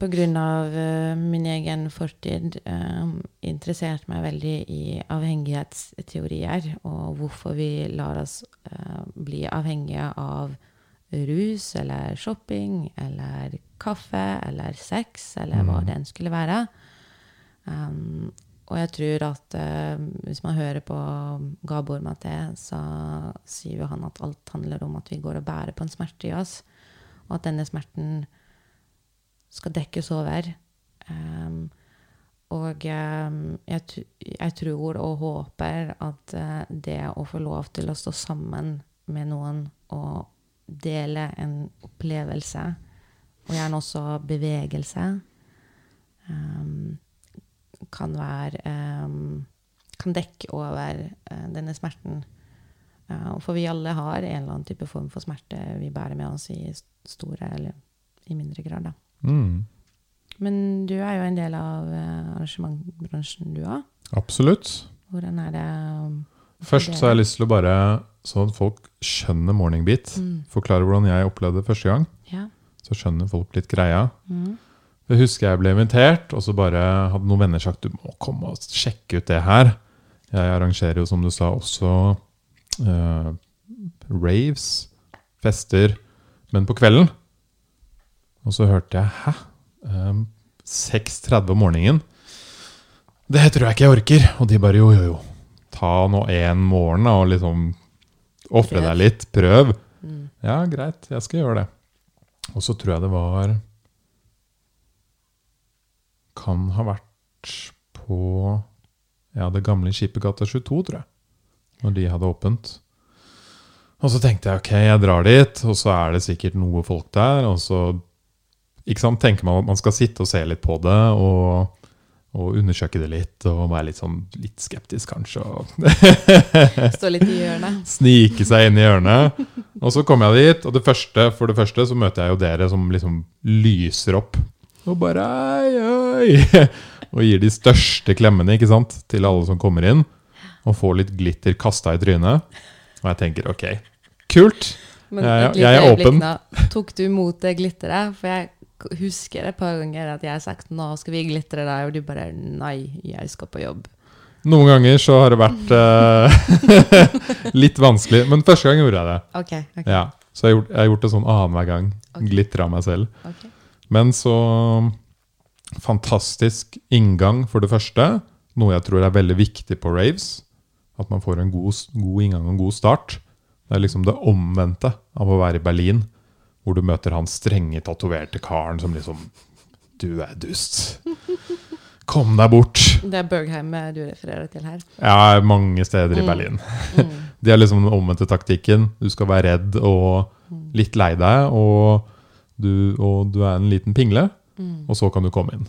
på grunn av eh, min egen fortid eh, interessert meg veldig i avhengighetsteorier, og hvorfor vi lar oss eh, bli avhengige av rus eller shopping eller kaffe eller sex eller hva Mm. det enn skulle være. Um, og jeg tror at uh, hvis man hører på Gabor Maté, så sier jo han at alt handler om at vi går og bærer på en smerte i oss, og at denne smerten skal dekkes over. Um, og um, jeg, jeg tror og håper at uh, det å få lov til å stå sammen med noen og dele en opplevelse, og gjerne også bevegelse, um, kan være um, Kan dekke over eh, denne smerten. Uh, for vi alle har en eller annen type form for smerte vi bærer med oss i store eller i mindre grad. Mm. Men du er jo en del av eh, arrangementbransjen, du òg. Absolutt. Hvordan er det um, Først så har jeg lyst til å bare, sånn at folk skjønner Morning Beat, mm. forklare hvordan jeg opplevde det første gang, Ja. så skjønner folk litt greia. Mm. Jeg husker jeg ble invitert, og så bare hadde noen venner sagt du må komme og sjekke ut det her. Jeg arrangerer jo, som du sa, også uh, raves, fester, men på kvelden. Og så hørte jeg Hæ? Um, 6.30 om morgenen? Det tror jeg ikke jeg orker. Og de bare jo, jo, jo. Ta nå en morgen og liksom ofre deg litt. Prøv. Mm. Ja, greit, jeg skal gjøre det. Og så tror jeg det var Kan ha vært på ja, det gamle Skippergata 22, tror jeg. Når de hadde åpent. Og så tenkte jeg ok, jeg drar dit, og så er det sikkert noe folk der. Og så ikke sant, tenker man at man skal sitte og se litt på det og, og undersøke det litt. Og være litt sånn litt skeptisk, kanskje. Stå litt i hjørnet. snike seg inn i hjørnet. Og så kommer jeg dit, og det første, for det første så møter jeg jo dere som liksom lyser opp. Og bare ei, ei, Og gir de største klemmene ikke sant, til alle som kommer inn. Og får litt glitter kasta i trynet. Og jeg tenker ok, kult. Men lite jeg er åpen. Tok du imot det glitteret? For jeg husker et par ganger at jeg har sagt 'nå skal vi glitre deg', og du bare 'nei, jeg skal på jobb'. Noen ganger så har det vært uh, litt vanskelig, men første gang gjorde jeg det. Ok, ok. Ja, Så jeg har gjort, jeg har gjort det sånn annenhver gang. Okay. Glitra meg selv. ok. Men så fantastisk inngang, for det første. Noe jeg tror er veldig viktig på raves. At man får en god, god inngang og en god start. Det er liksom det omvendte av å være i Berlin, hvor du møter han strenge, tatoverte karen som liksom Du er dust. Kom deg bort. Det er Bergheim du refererer til her. Er mange steder i Mm. Berlin. Mm. Det er liksom den omvendte taktikken. Du skal være redd og Mm. litt lei deg, og du, og du er en liten pingle. Mm. og så kan du komme inn.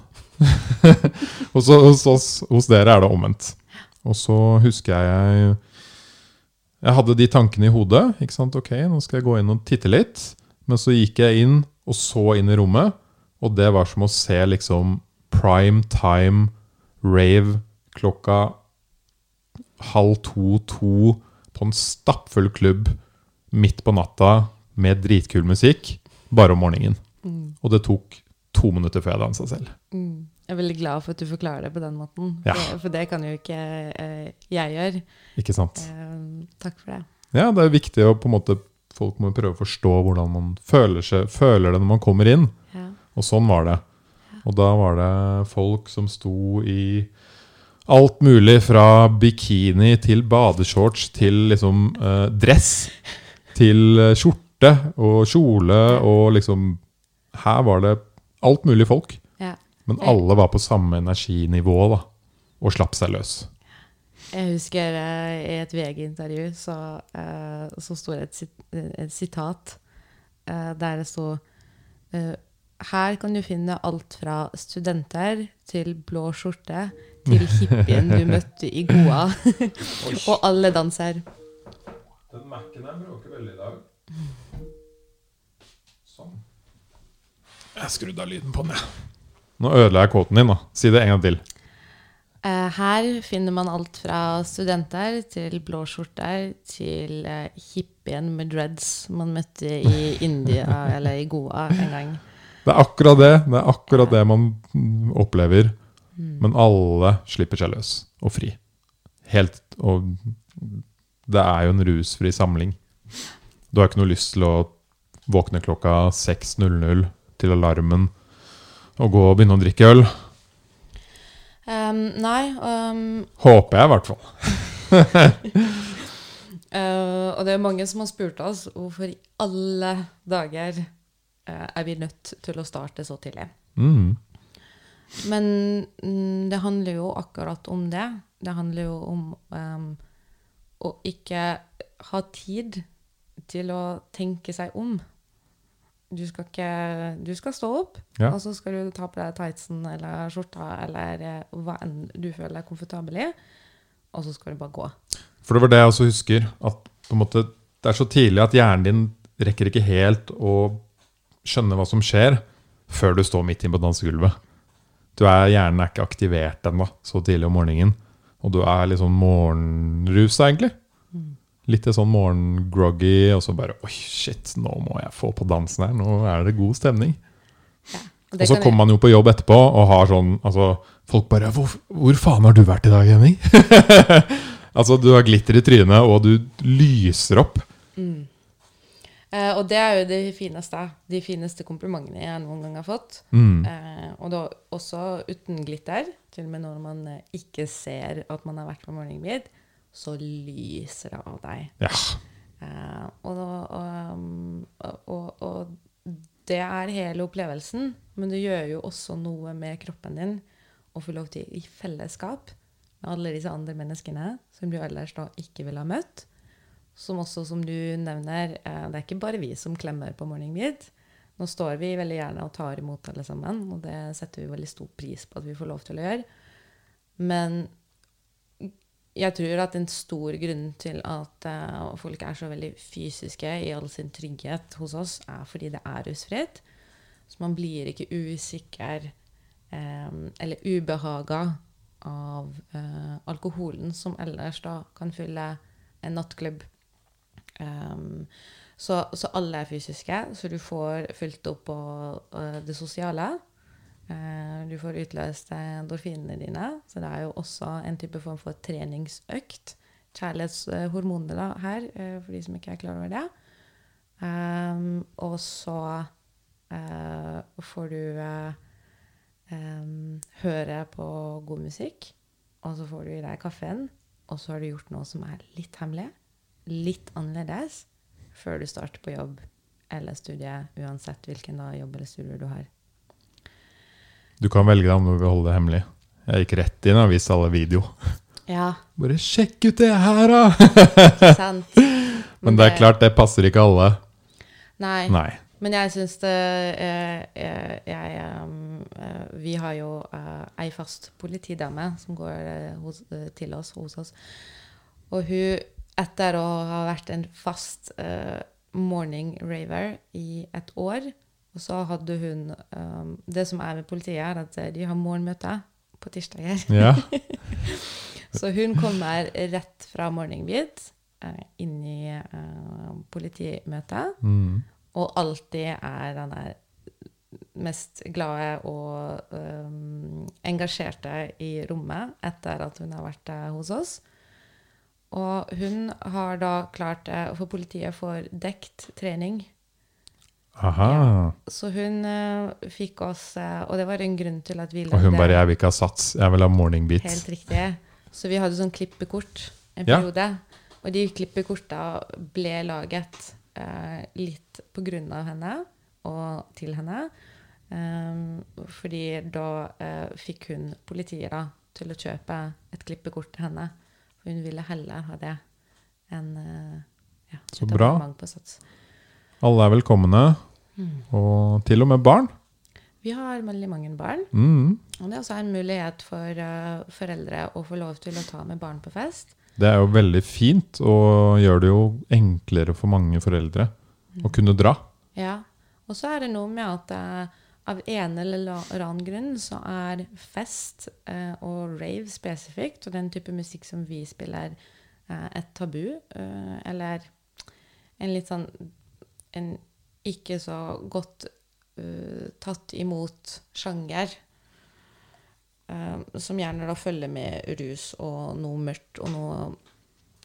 og så hos, oss, hos dere er det omvendt. Og så husker jeg Jeg hadde de tankene i hodet. ikke sant, Ok, nå skal jeg gå inn og titte litt. Men så gikk jeg inn og så inn i rommet, og det var som å se liksom prime time rave klokka halv to-to på en stappfull klubb midt på natta med dritkul musikk, bare om morgenen. Mm. Og det tok to minutter før jeg dansa selv. Mm. Jeg er veldig glad for at du forklarer det på den måten. Ja. For, for det kan jo ikke eh, jeg gjøre. Ikke sant? Eh, takk for det. Ja, det er viktig å på en måte Folk må prøve å forstå hvordan man føler, seg, føler det når man kommer inn. Ja. Og sånn var det. Og da var det folk som sto i alt mulig fra bikini til badeshorts til liksom eh, dress. Til eh, skjorte og kjole og liksom Her var det alt mulig folk. Ja. Men alle var på samme energinivå da, og slapp seg løs. Jeg husker uh, i et VG-intervju så, uh, så sto det et, et sitat uh, der det sto Her kan du finne alt fra studenter til blå skjorte til hippien du møtte i Goa. Og alle danser. Den Mac-en her bråker veldig i dag. Sånn. Jeg skrudde av lyden på den, jeg. Nå ødela jeg kåten din, da. Si det en gang til. Eh, her finner man alt fra studenter til blå skjorter til eh, hippien med dreads man møtte i India eller i Goa en gang. Det er akkurat det. Det er akkurat det man mm, opplever. Men alle slipper seg løs og fri. Helt Og det er jo en rusfri samling. Du har ikke noe lyst til å våkne klokka 6.00 til alarmen og gå og begynne å drikke øl. Um, nei. Um, Håper jeg, i hvert fall. uh, og det er mange som har spurt oss hvorfor i alle dager uh, er vi nødt til å starte så tidlig. Mm. Men um, det handler jo akkurat om det. Det handler jo om em, å ikke ha tid til å tenke seg om. Du skal ikke Du skal stå opp, Ja. og så skal du ta på deg tightsen eller skjorta eller eh, hva enn du føler deg komfortabel i, og så skal du bare gå. For det var det jeg også husker. At måte, det er så tidlig at hjernen din rekker ikke helt å skjønne hva som skjer, før du står midt inne på dansegulvet. Du er, hjernen er ikke aktivert ennå så tidlig om morgenen. Og du er litt sånn morgenrusa, egentlig. Litt sånn morgengroggy, og så bare Oi, shit, nå må jeg få på dansen her. Nå er det god stemning. Og Og så kommer man jo på jobb etterpå og har sånn altså, Folk bare hvor, 'Hvor faen har du vært i dag, Henning?' altså, du har glitter i trynet, og du lyser opp. Eh, og det er jo det fineste. De fineste komplimentene jeg noen gang har fått. Mm. Eh, og da også uten glitter. Til og med når man eh, ikke ser at man har vært på morning beat, så lyser det av deg. Ja. Eh, og, og, og, og det er hele opplevelsen, men det gjør jo også noe med kroppen din å få lov til i fellesskap med alle disse andre menneskene som du ellers da ikke ville ha møtt. Som også, som du nevner, eh, det er ikke bare vi som klemmer på morning beat. Nå står vi veldig gjerne og tar imot alle sammen, og det setter vi veldig stor pris på at vi får lov til å gjøre. Men jeg tror at en stor grunn til at uh, folk er så veldig fysiske i all sin trygghet hos oss, er fordi det er rusfritt. Så man blir ikke usikker um, eller ubehaga av uh, alkoholen som ellers da kan fylle en nattklubb. Um, så, så alle er fysiske, så du får fylt opp på uh, det sosiale. Eh, du får utløst endorfinene dine, så det er jo også en type form for treningsøkt. Kjærlighetshormoner da, her, eh, for de som ikke er klar over det. Um, og så uh, får du uh, um, høre på god musikk, og så får du i deg kaffen, og så har du gjort noe som er litt hemmelig, litt annerledes, før du starter på jobb eller studie, uansett hvilken da jobb eller studie du har. Du kan velge deg om du vil holde det hemmelig. Jeg gikk rett inn og viste alle video. Ja, Bare sjekk ut det her, da! Ikke sant. Men det er klart, det passer ikke alle. Nei. Nei. Men jeg syns det jeg, eh, jeg, eh, Vi har jo eh, ei fast politidame som går eh, hos, eh, til oss hos oss. Og hun, etter å ha vært en fast eh, morning raver i et år, og så hadde hun um, Det som er med politiet, er at de har morgenmøte på tirsdager. Ja. Så hun kommer rett fra morgenbit eh, inn i uh, politimøtet. Mm. Og alltid er den der mest glade og um, engasjerte i rommet etter at hun har vært uh, hos oss. Og hun har da klart for politiet får dekt trening. Aha. Så hun uh, fikk oss uh, Og det var en grunn til at vi Og hun bare 'Jeg vil ikke ha sats, jeg vil ha morning beats'. Helt riktig. Så vi hadde sånn klippekort en Ja. periode. Og de klippekorta ble laget uh, litt på grunn av henne og til henne. Um, fordi da fikk hun politiet da, til å kjøpe et klippekort til henne. For hun ville heller ha det enn ja, Så bra. på Sats. Alle er velkomne. Og til og med barn. Vi har veldig mange barn. Mm. Og det er også en mulighet for uh, foreldre å få lov til å ta med barn på fest. Det er jo veldig fint, og gjør det jo enklere for mange foreldre å kunne dra. Ja. Og så er det noe med at uh, av en eller annen grunn så er fest uh, og rave spesifikt, og den type musikk som vi spiller, et tabu. eller en litt sånn En ikke så godt uh, tatt imot sjanger Uh, som gjerne da følger med rus og noe mørkt og noe,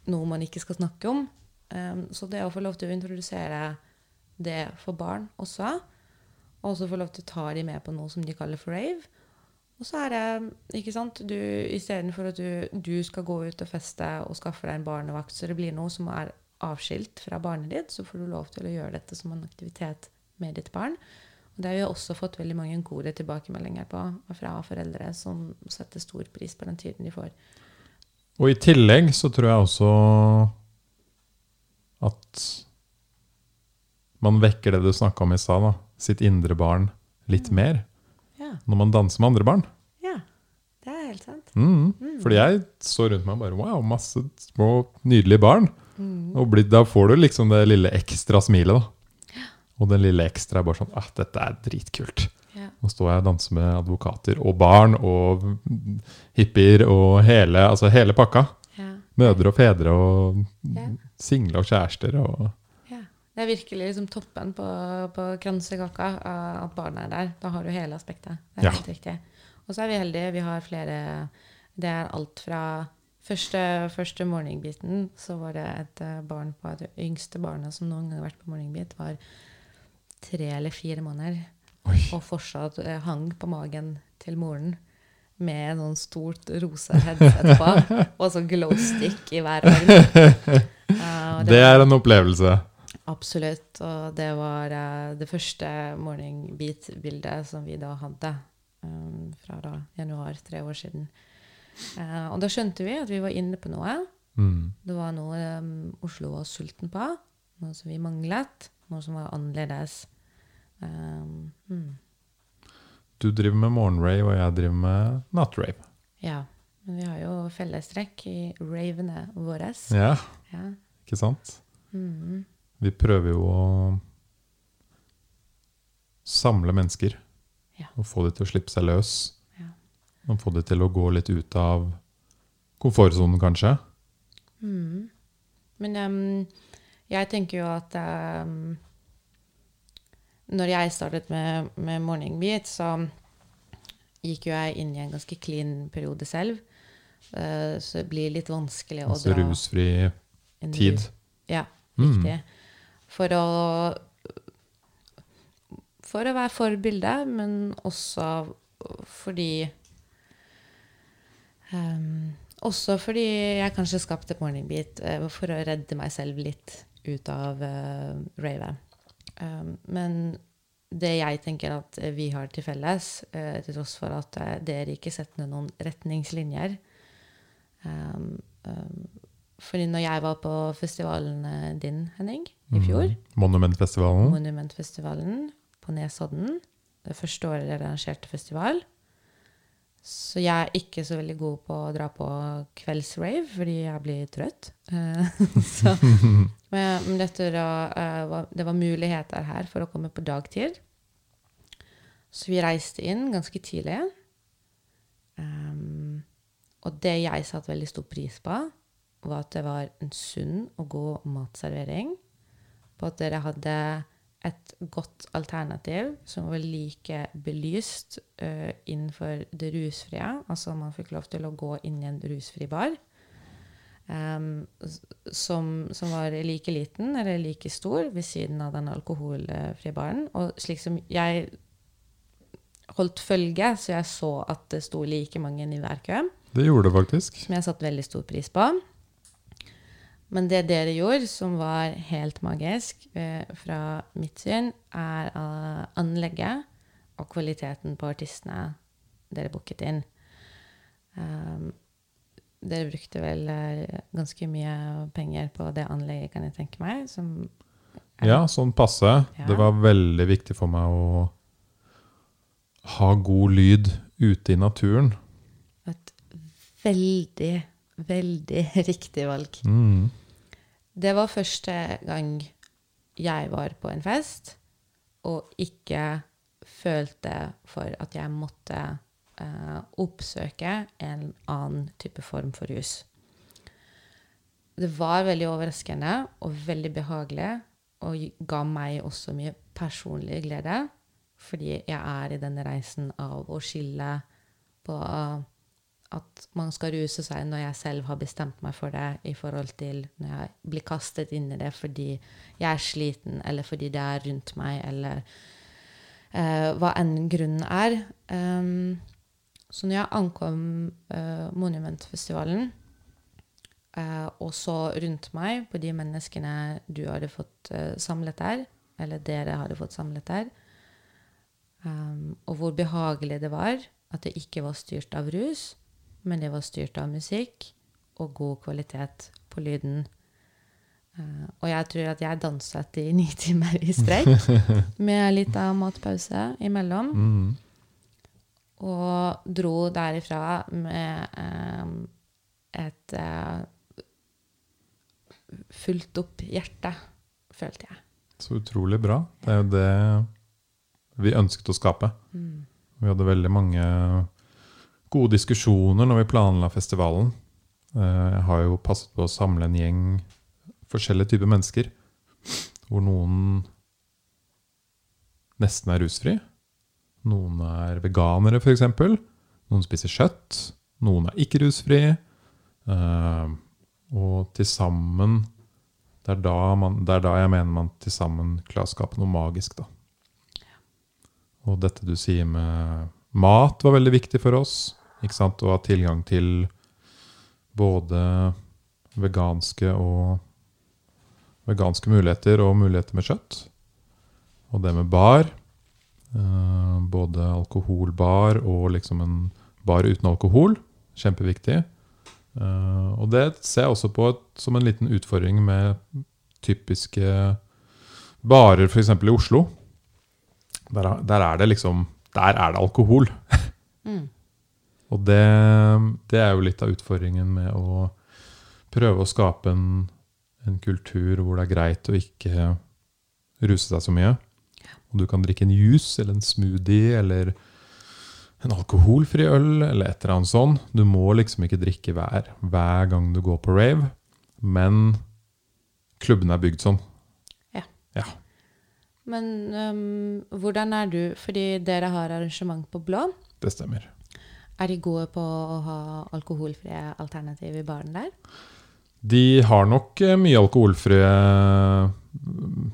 noe man ikke skal snakke om. Um, så det å få lov til å introdusere det for barn også, og også få lov til å ta dem med på noe som de kaller for rave. Og så er det ikke sant, du, Istedenfor at du, du skal gå ut og feste og skaffe deg en barnevakt, så det blir noe som er avskilt fra barnet ditt, så får du lov til å gjøre dette som en aktivitet med ditt barn. Og det har vi også fått veldig mange gode tilbakemeldinger på fra foreldre som setter stor pris på den tiden de får. Og i tillegg så tror jeg også at man vekker det du snakka om i stad. Sitt indre barn litt mer Ja, når man danser med andre barn. ja. Det er helt sant. Mm. Fordi jeg så rundt meg og bare Wow, masse små, nydelige barn. Mm. Og da får du liksom det lille ekstra smilet, da. Og den lille ekstra er bare sånn ah, dette er dritkult. Ja. Nå står jeg og danser med advokater og barn og hippier og hele, altså hele pakka. Ja. Mødre og fedre og Ja. single og kjærester og Ja. Det er virkelig liksom toppen på, på kransekaka at barna er der. Da har du hele aspektet. Det er helt riktig. Og så er vi heldige. Vi har flere Det er alt fra første, første morgenbiten, så var det et eh, barn på Det yngste barnet som noen gang har vært på morgenbit, var tre eller fire måneder. Oi. Og fortsatt eh, hang på magen til moren med en sånn stort rosa headset på, og så glowstick i hver arm. Uh, det, Det er en opplevelse. Absolutt. Og det var uh, det første morning beat-bildet som vi da hadde um, fra da januar, tre år siden. Eh, og da skjønte vi at vi var inne på noe. Mm. Det var noe um, Oslo var sulten på. Noe som vi manglet. Noe som var annerledes. Um, mm. Du driver med morgenrave, og jeg driver med nattrave. Ja. Men vi har jo fellestrekk i ravene våre. Ja, Ja. ikke sant? Mm. Vi prøver jo å samle mennesker. Ja. Og få dem til å slippe seg løs. Og få det til å gå litt ut av komfortsonen, kanskje. Mm. Men um, jeg tenker jo at um, Når jeg startet med, med Morning Beat, så gikk jo jeg inn i en ganske clean periode selv. Uh, så det blir litt vanskelig å Altså dra rusfri tid. rus- Ja, Mm. riktig. For å For å være forbilde, men også fordi ehm, Også fordi jeg kanskje skapte Morning Beat uh, for å redde meg selv litt ut av uh, ravet. Um, men det jeg tenker at vi har til felles, uh, til tross for at eh, dere ikke setter ned noen retningslinjer um, um, fordi når jeg var på festivalen eh, din, Henning, i fjor, Mm. Monumentfestivalen. Monumentfestivalen på Nesodden, det første året dere arrangerte festival, så jeg er ikke så veldig god på å dra på kveldsrave, fordi jeg blir trøtt. Eh, så, men eh, var, det var muligheter her for å komme på dagtid. Så vi reiste inn ganske tidlig. Um, og det jeg satte veldig stor pris på, var at det var en sunn og god matservering. På at dere hadde et godt alternativ som var like belyst uh, innenfor det rusfrie. Altså man fikk lov til å gå inn i en rusfri bar. Um, som, som var like liten eller like stor ved siden av den alkoholfrie baren. Og slik som jeg holdt følge, så jeg så at det sto like mange i hver kø Det gjorde det faktisk. som jeg satte veldig stor pris på. Men det dere gjorde, som var helt magisk eh, fra mitt syn, er eh, anlegget og kvaliteten på artistene dere booket inn. Um, dere brukte vel eh, ganske mye penger på det anlegget, kan jeg tenke meg. Som Ja, sånn passe. Ja. Det var veldig viktig for meg å ha god lyd ute i naturen. et veldig, veldig riktig valg. Mm. Det var første gang jeg var på en fest og ikke følte for at jeg måtte eh, oppsøke en annen type form for rus. Det var veldig overraskende og veldig behagelig og ga meg også mye personlig glede. fordi jeg er i denne reisen av å skille på at man skal ruse seg når jeg selv har bestemt meg for det, i forhold til når jeg blir kastet inn i det fordi jeg er sliten, eller fordi det er rundt meg, eller uh, hva enn grunnen er. Um, så når jeg ankom uh, Monumentfestivalen, uh, og så rundt meg på de menneskene du hadde fått samlet der, eller dere hadde fått samlet der, um, og hvor behagelig det var at det ikke var styrt av rus, men det var styrt av musikk og god kvalitet på lyden. Uh, og jeg tror at jeg danset i ni timer i strekk med litt av matpause imellom. Mm. Og dro derifra med uh, et uh, fullt opp hjerte, følte jeg. Så utrolig bra. Det er jo det vi ønsket å skape. Mm. Vi hadde veldig mange gode diskusjoner når vi planla festivalen. Eh, jeg har jo passet på å samle en gjeng forskjellige typer mennesker. Hvor noen nesten er rusfri. Noen er veganere, f.eks. Noen spiser kjøtt. Noen er ikke rusfri. Eh, og til sammen det er, det er, da jeg mener man til sammen klarer å skape noe magisk. da. Og dette du sier med mat, var veldig viktig for oss. Ikke sant? Og ha tilgang til både veganske og veganske muligheter og muligheter med kjøtt. Og det med bar. Eh, både alkoholbar og liksom en bar uten alkohol. Kjempeviktig. Eh, og det ser jeg også på som en liten utfordring med typiske barer f.eks. i Oslo. Der, der, er det liksom Der er det alkohol. Mm. Og det, det, er jo litt av utfordringen med å prøve å skape en, en, kultur hvor det er greit å ikke ruse seg så mye. Og du kan drikke en juice eller en smoothie eller en alkoholfri øl eller et eller annet sånt. Du må liksom ikke drikke hver, hver gang du går på rave. Men klubbene er bygd sånn. Ja. ja. Men um, hvordan er du Fordi dere har arrangement på Blå. Det stemmer. Er de gode på å ha alkoholfrie alternativ i baren der? De har nok eh, mye alkoholfrie mm,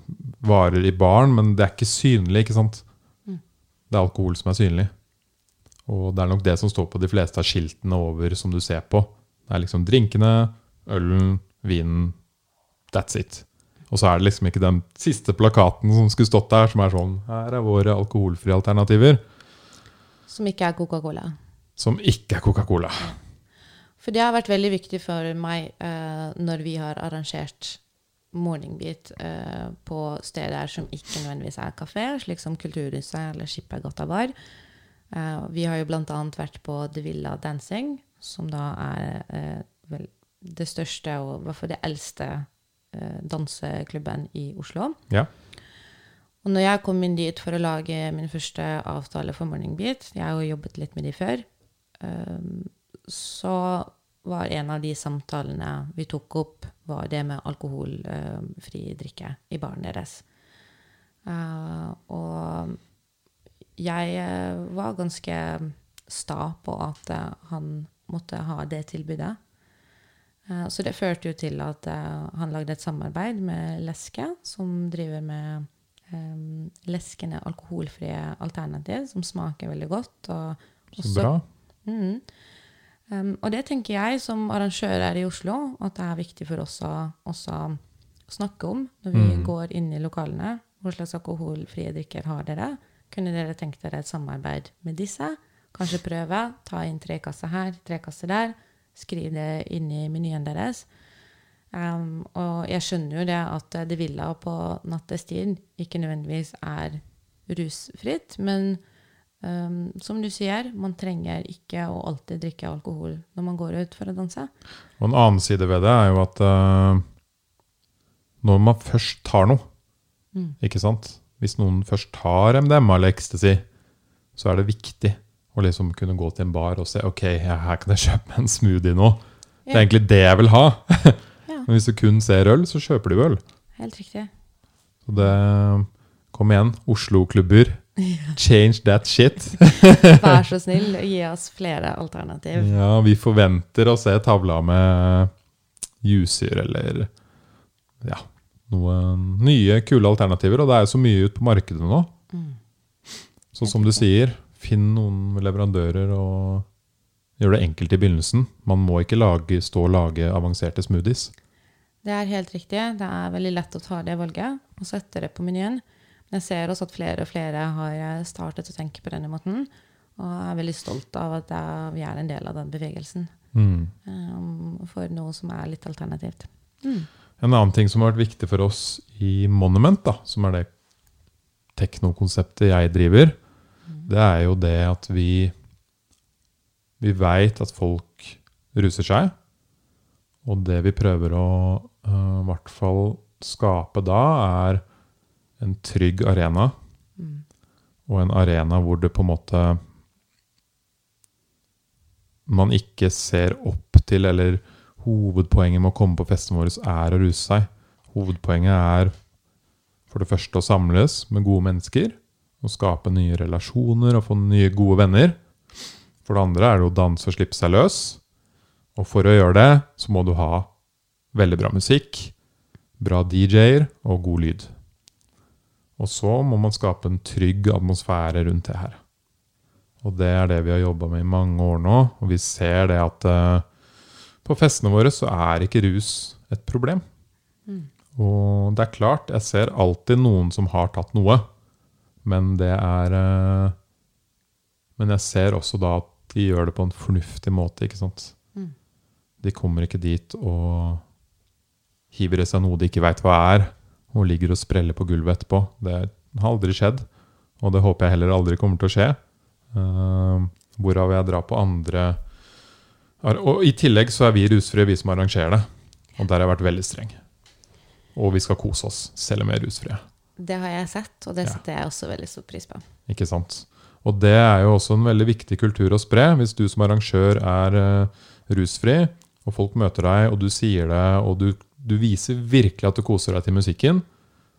varer i baren, men det er ikke synlig, ikke sant? Mm. Det er alkohol som er synlig. Og det er nok det som står på de fleste av skiltene over som du ser på. Det er liksom drinkene, ølen, vinen. That's it. Og så er det liksom ikke den siste plakaten som skulle stått der, som er sånn Her er våre alkoholfrie alternativer. Som ikke er Coca-Cola. Som ikke er Coca-Cola. For det har vært veldig viktig for meg uh, når vi har arrangert morgenbit uh, på steder som ikke nødvendigvis er kafé, slik som Kulturhuset eller Skippergata bar. Uh, vi har jo bl.a. vært på The Villa Dancing, som da er vel det største og i hvert fall det eldste Eh, danseklubben i Oslo. Ja. Og når jeg kom inn dit for å lage min første avtale for Morning Beat, jeg har jo jobbet litt med de før, så var en av de samtalene vi tok opp, var det med alkoholfri drikke i baren deres. Uh, og jeg uh, var ganske sta på at han måtte ha det tilbudet. Eh, så det førte jo til at eh, han lagde et samarbeid med Leske, som driver med um, leskende alkoholfrie alternativ, som smaker veldig godt. Og så bra. Mm, um, og det tenker jeg som arrangør her i Oslo, at det er viktig for oss å også snakke om når vi mm. går inn i lokalene. Hva slags alkoholfrie drikker har dere? Kunne dere tenkt dere et samarbeid med disse? Kanskje prøve? Ta inn tre kasser her, tre kasser der Skriv det inn i menyen deres. Um, og jeg skjønner jo det at det villa på nattestid ikke nødvendigvis er rusfritt, men um, som du sier, man trenger ikke å alltid drikke alkohol når man går ut for å danse. Og en annen side ved det er jo at uh, når man først tar noe, mm. ikke sant Hvis noen først tar MDMA eller ecstasy, så er det viktig å liksom kunne gå til en bar og se ok, her kan jeg kjøpe en smoothie nå. Det er egentlig det jeg vil ha. Men hvis du kun ser øl, så kjøper du øl. Helt riktig. Så det Kom igjen, Oslo-klubber. Change that shit. Vær så snill, gi oss flere alternativ. Ja, vi forventer å se tavla med juicer eller ja, noen nye, kule alternativer. Og det er jo så mye ute på markedet nå. Mm. Så som du sier, finn noen leverandører og gjør det enkelt i begynnelsen. Man må ikke lage, stå og lage avanserte smoothies. Det er helt riktig. Det er veldig lett å ta det valget og sette det på menyen. Jeg ser også at flere og flere har startet å tenke på denne måten. Og er veldig stolt av at vi er en del av den bevegelsen. Mm. um, for noe som er litt alternativt. Mm. En annen ting som har vært viktig for oss i Monument, da, som er det teknokonseptet jeg driver, det er jo det at vi Vi veit at folk ruser seg. Og det vi prøver å uh, i hvert fall skape da, er en trygg arena. Mm. Og en arena hvor det på en måte man ikke ser opp til, eller hovedpoenget med å komme på festen vår er å ruse seg. Hovedpoenget er for det første å samles med gode mennesker, og skape nye relasjoner og få nye gode venner. For det andre er det å danse og slippe seg løs. Og for å gjøre det, så må du ha veldig bra musikk, bra DJ-er og god lyd. Og så må man skape en trygg atmosfære rundt det her. Og det er det vi har jobba med i mange år nå. Og vi ser det at uh, på festene våre så er ikke rus et problem. Mm. Og det er klart, jeg ser alltid noen som har tatt noe. Men det er uh, Men jeg ser også da at de gjør det på en fornuftig måte, ikke sant. Mm. De kommer ikke dit og hiver i seg noe de ikke veit hva er, og ligger og spreller på gulvet etterpå. Det har aldri skjedd, og det håper jeg heller aldri kommer til å skje. Uh, hvorav jeg drar på andre Og i tillegg så er vi rusfrie, vi som arrangerer det. Og der har jeg vært veldig streng. Og vi skal kose oss, selv om vi er rusfrie. Det har jeg sett, og det Ja. setter jeg også veldig stor pris på. Ikke sant? Og det er jo også en veldig viktig kultur å spre. Hvis du som arrangør er uh, rusfri, og folk møter deg, og du sier det, og du, du viser virkelig at du koser deg til musikken,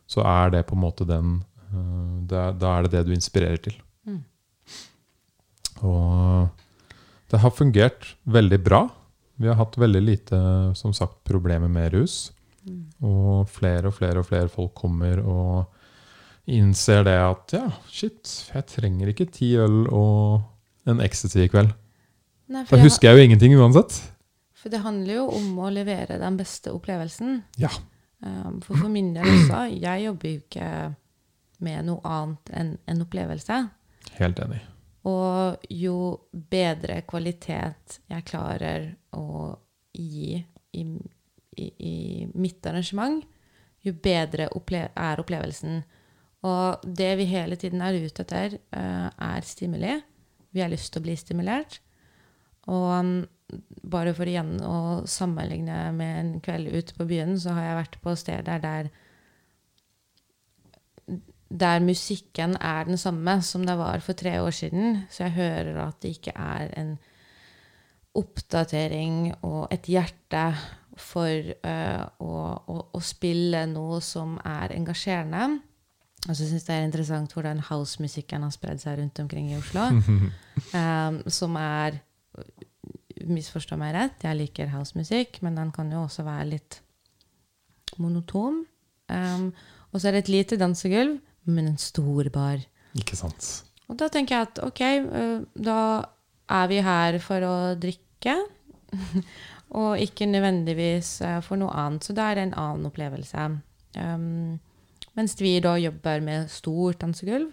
så er det på en måte den eh, Da er det det du inspirerer til. Mm. Og det har fungert veldig bra. Vi har hatt veldig lite som sagt, problemer med rus. Mm. Og flere og flere og flere folk kommer og innser det at ja, shit, jeg trenger ikke ti øl og en ecstasy i kveld. Nei, Da husker jeg jo ingenting uansett. For det handler jo om å levere den beste opplevelsen. Ja. Um, for for min del også, jeg jobber jo ikke med noe annet enn en opplevelse. Helt enig. Og jo bedre kvalitet jeg klarer å gi i, i, i mitt arrangement, jo bedre opple er opplevelsen. Og det vi hele tiden er ute etter, eh, er stimuli. Vi har lyst til å bli stimulert. Og um, bare for igjen å sammenligne med en kveld ute på byen, så har jeg vært på steder der der musikken er den samme som det var for tre år siden. Så jeg hører at det ikke er en oppdatering og et hjerte for uh, å, å, å spille noe som er engasjerende. Og så syns jeg det er interessant hvordan housemusikken har spredd seg rundt omkring i Oslo. Um, som er Misforstå meg rett, jeg liker housemusikk, men den kan jo også være litt monoton. Um, og så er det et lite dansegulv, men en stor bar. Ikke sant. Og da tenker jeg at ok, øh, da er vi her for å drikke. og ikke nødvendigvis øh, for noe annet. Så da er det en annen opplevelse. Um, mens vi da jobber med stort dansegulv,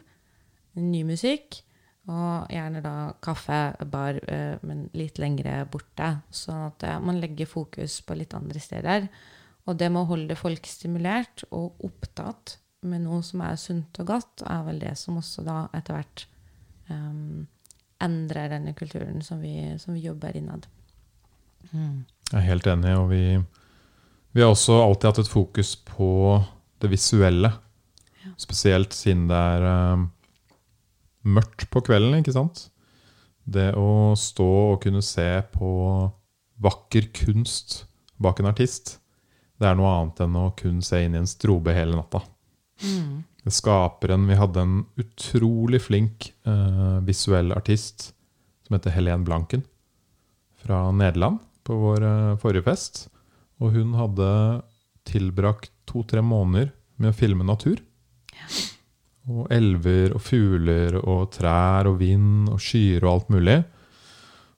ny musikk, og gjerne da kaffe, bar, øh, men litt lengre borte. Sånn at øh, man legger fokus på litt andre steder. Og det med å holde folk stimulert og opptatt med noe som er sunt og godt, er vel det som også da etter hvert um, endrer denne kulturen som vi, som vi jobber innad. Mm. Jeg er helt enig, og vi, vi har også alltid hatt et fokus på det visuelle. Ja. Spesielt siden det er eh, mørkt på kvelden, ikke sant? Det å stå og kunne se på vakker kunst bak en artist, det er noe annet enn å kun se inn i en strobe hele natta. Mm. skaperen Vi hadde en utrolig flink eh, visuell artist som heter Helen Blanken fra Nederland på vår eh, forrige fest. Og hun hadde tilbrakt to-tre måneder med å filme natur. Og elver og fugler og trær og vind og skyer og alt mulig.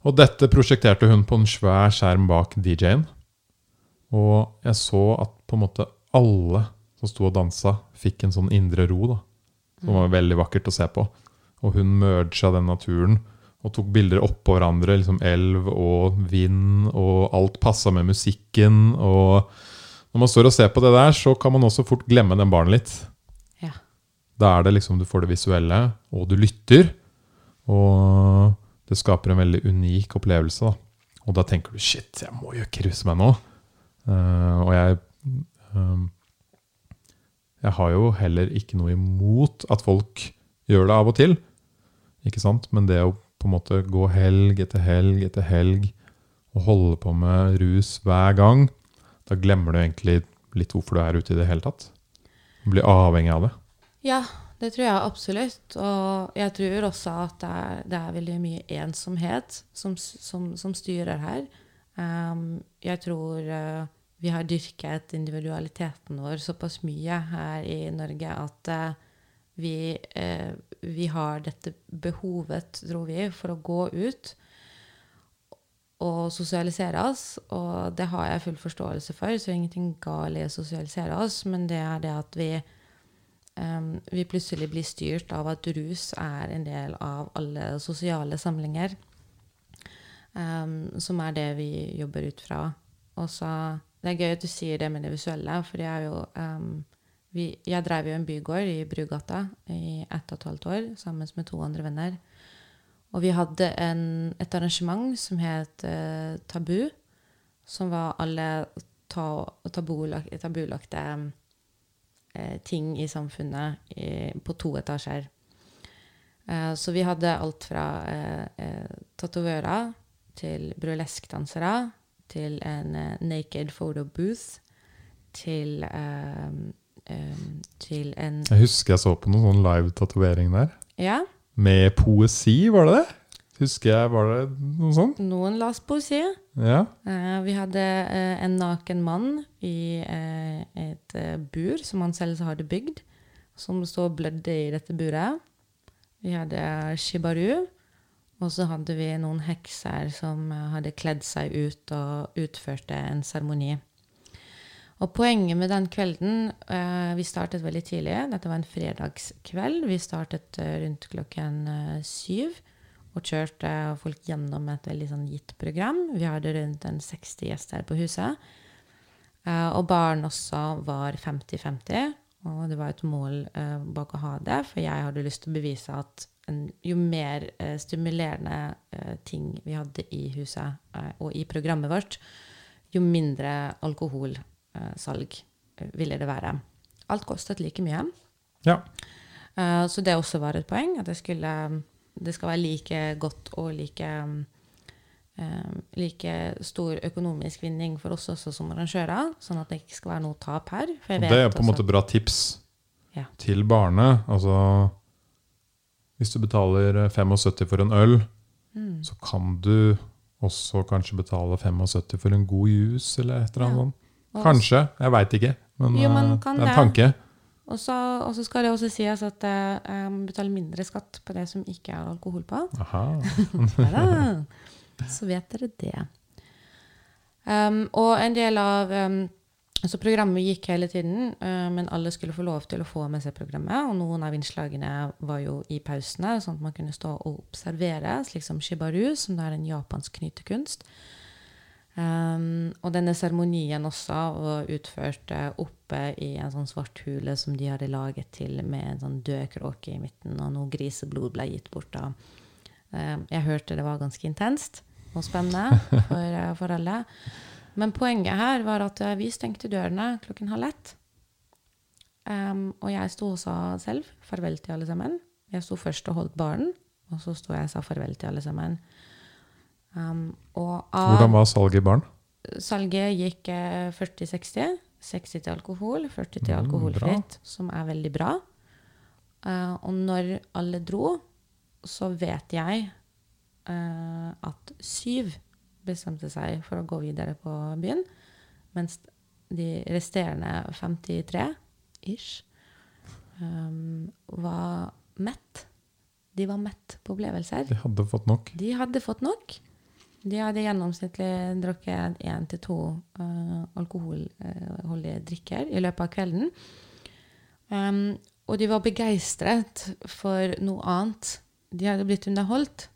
Og dette prosjekterte hun på en svær skjerm bak DJ-en. Og jeg så at på en måte alle som sto og dansa, fikk en sånn indre ro. da. Som var veldig vakkert å se på. Og hun merga den naturen og tok bilder oppå hverandre. liksom Elv og vind, og alt passa med musikken. Og når man står og ser på det der, så kan man også fort glemme den barnet litt. Da er det liksom du får det visuelle, og du lytter. Og det skaper en veldig unik opplevelse. da. Og da tenker du 'shit, jeg må jo kruse meg nå'. Uh, og jeg um, Jeg har jo heller ikke noe imot at folk gjør det av og til. Ikke sant? Men det å på en måte gå helg etter helg etter helg og holde på med rus hver gang, da glemmer du egentlig litt hvorfor du er ute i det hele tatt. Du blir avhengig av det. Ja, det tror jeg absolutt. Og jeg tror også at det er, det er veldig mye ensomhet som, som, som styrer her. Um, jeg tror uh, vi har dyrket individualiteten vår såpass mye her i Norge at uh, vi, uh, vi har dette behovet, tror vi, for å gå ut og sosialisere oss. Og det har jeg full forståelse for, så ingenting galt i å sosialisere oss, men det er det at vi um, vi plutselig blir styrt av at rus er en del av alle sosiale samlinger. Um, som er det vi jobber ut fra. Og så, Det er gøy at du sier det med det visuelle, for jeg er jo um, vi, Jeg drev jo en bygård i Brugata i ett og et halvt år sammen med to andre venner. Og vi hadde en, et arrangement som het uh, Tabu, som var alle ta, tabulagte, tabulagte ting i samfunnet i, på to etasjer. Eh, så vi hadde alt fra eh, eh tatovører til burleskdansere til en eh, naked photo booth til eh, til en Jeg husker jeg så på noen sånn live-tatovering der. Ja. Med poesi, var det det? Husker jeg, Var det noe sånt? Noen las poesi. Ja. Uh, vi hadde uh, en naken mann i uh, et bur som han selv hadde bygd, som og blødde i dette buret. Vi hadde shibaru. Og så hadde vi noen hekser som hadde kledd seg ut og utførte en seremoni. Og poenget med den kvelden Vi startet veldig tidlig. Dette var en fredagskveld. Vi startet rundt klokken syv og kjørte folk gjennom et veldig sånn gitt program. Vi hadde rundt en 60 gjester på huset. Uh, og barn også var 50-50. Og det var et mål uh, bak å ha det, for jeg hadde lyst til å bevise at en, jo mer uh, stimulerende ting vi hadde i huset og i programmet vårt, jo mindre alkoholsalg ville det være. Alt kostet like mye. Ja. så det også var et poeng. At jeg skulle det skal være like godt og like, um, like stor økonomisk vinning for oss også som arrangører. Sånn at det ikke skal være noe tap her. det er på en måte bra tips ja. til barnet. Altså Hvis du betaler 75 for en øl, mm. så kan du også kanskje betale 75 for en god juice eller et eller annet sånt. Kanskje. Jeg veit ikke. Men, jo, men det er en tanke. Og så, skal det også sies at jeg um, betaler mindre skatt på det som ikke er alkohol på. ja, så vet dere det. Um, og en del av um, så Programmet gikk hele tiden, uh, men alle skulle få lov til å få med seg programmet. Og noen av innslagene var jo i pausene, sånn at man kunne stå og observere, slik som shibaru, som er en japansk knytekunst. Um, og denne seremonien også var utført oppe i en sånn svart hule som de hadde laget til med en sånn død kråke i midten, og noe griseblod ble gitt bort da. Um, jeg hørte det var ganske intenst og spennende for, uh, for, alle. Men poenget her var at uh, vi stengte dørene klokken halv ett. Um, og jeg sto og sa selv farvel til alle sammen. Jeg sto først og holdt baren, og så sto jeg og sa farvel til alle sammen. Um, Hvordan var salget i baren? Salget gikk 40-60. Eh, 60 til alkohol, 40 til mm, alkoholfritt, mm, som er veldig bra. Uh, og når alle dro, så vet jeg uh, at syv bestemte seg for å gå videre på byen, mens de resterende 53 ish um, var mett. De var mett på opplevelser. De hadde fått nok. De hadde fått nok. De hadde gjennomsnittlig drukket én til to uh, alkoholholdige drikker i løpet av kvelden. Um, og de var begeistret for noe annet. De hadde blitt underholdt.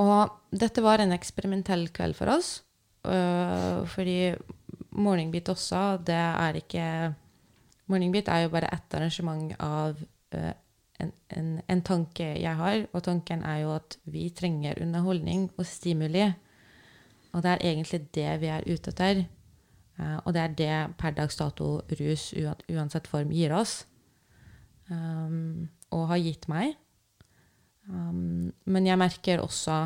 Og dette var en eksperimentell kveld for oss. Uh, fordi Morning Beat også, det er ikke Morning er jo bare ett arrangement av uh, en, en, en, tanke jeg har, og tanken er jo at vi trenger underholdning og stimuli. Og det er egentlig det vi er ute etter. Uh, og det er det per dags dato rus, uansett form, gir oss. Um, og har gitt meg. Um, men jeg merker også,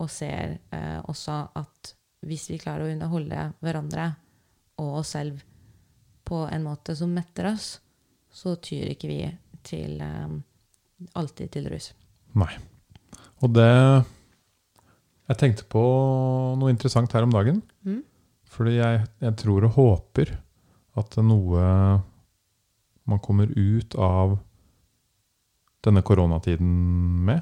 og ser uh, også, at hvis vi klarer å underholde hverandre og oss selv på en måte som metter oss, så tyr ikke vi til um, alltid til rus. Nei. Og det Jeg tenkte på noe interessant her om dagen. Mm. Fordi jeg, jeg tror og håper at noe man kommer ut av denne koronatiden med,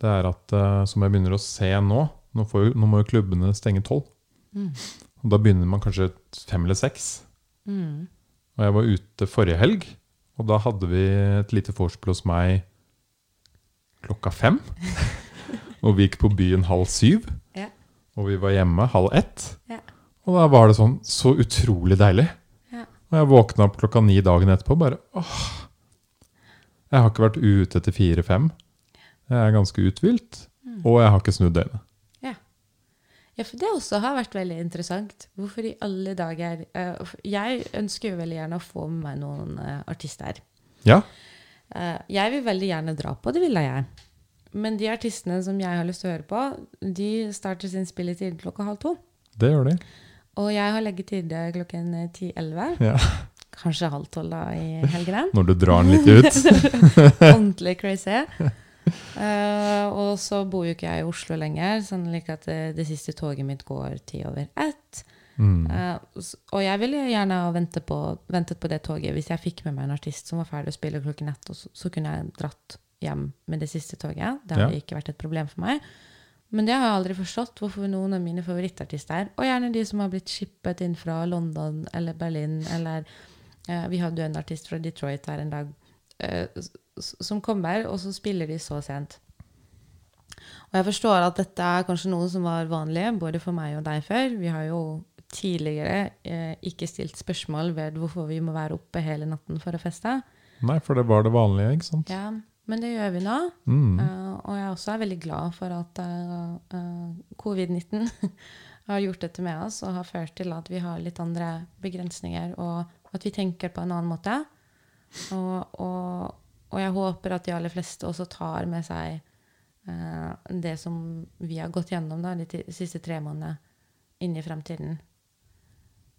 det er at, uh, som jeg begynner å se nå Nå, jo, nå må jo klubbene stenge tolv. Mm. Og da begynner man kanskje fem eller seks. Mm. Og jeg var ute forrige helg, og da hadde vi et lite vorspiel hos meg klokka fem. og vi gikk på byen halv syv. Ja. Og vi var hjemme halv ett. Ja. Og da var det sånn så utrolig deilig. Ja. Og jeg våkna opp klokka ni dagen etterpå bare åh. Jeg har ikke vært ute til fire-fem. Jeg er ganske uthvilt. Mm. Og jeg har ikke snudd døgnet. Ja, for det også har vært veldig interessant. Hvorfor i alle dager uh, Jeg ønsker jo veldig gjerne å få med meg noen uh, artister. Ja. Uh, jeg vil veldig gjerne dra på, det ville jeg. Men de artistene som jeg har lyst til å høre på, de starter sin spilletid klokka halv to. Det gjør de. Og jeg har leggetid klokken 10-11. Ja. Kanskje halv tolv da i helgene. Når du drar den litt ut. Ordentlig crazy. Uh, og så bor jo ikke jeg i Oslo lenger, sånn like at det, det, siste toget mitt går ti over ett. Mm. Uh, og jeg ville gjerne ha ventet på, ventet på, det toget hvis jeg fikk med meg en artist som var ferdig å spille klokken ett, og så, så, kunne jeg dratt hjem med det siste toget. Det hadde ja. ikke vært et problem for meg. Men det har jeg aldri forstått, hvorfor noen av mine favorittartister, og gjerne de som har blitt shippet inn fra London eller Berlin, eller uh, Vi hadde jo en artist fra Detroit her en dag som kommer, og så spiller de så sent. Og jeg forstår at dette er kanskje noe som var vanlig både for meg og deg før. Vi har jo tidligere eh, ikke stilt spørsmål ved hvorfor vi må være oppe hele natten for å feste. Nei, for det var det vanlige, ikke sant? Ja, men det gjør vi nå. Mm. Uh, og jeg også er veldig glad for at uh, uh, covid-19 har gjort dette med oss og har ført til at vi har litt andre begrensninger, og at vi tenker på en annen måte. Og, og, og jeg håper at de aller fleste også tar med seg uh, det som vi har gått gjennom da, de siste tre månedene, inn i fremtiden.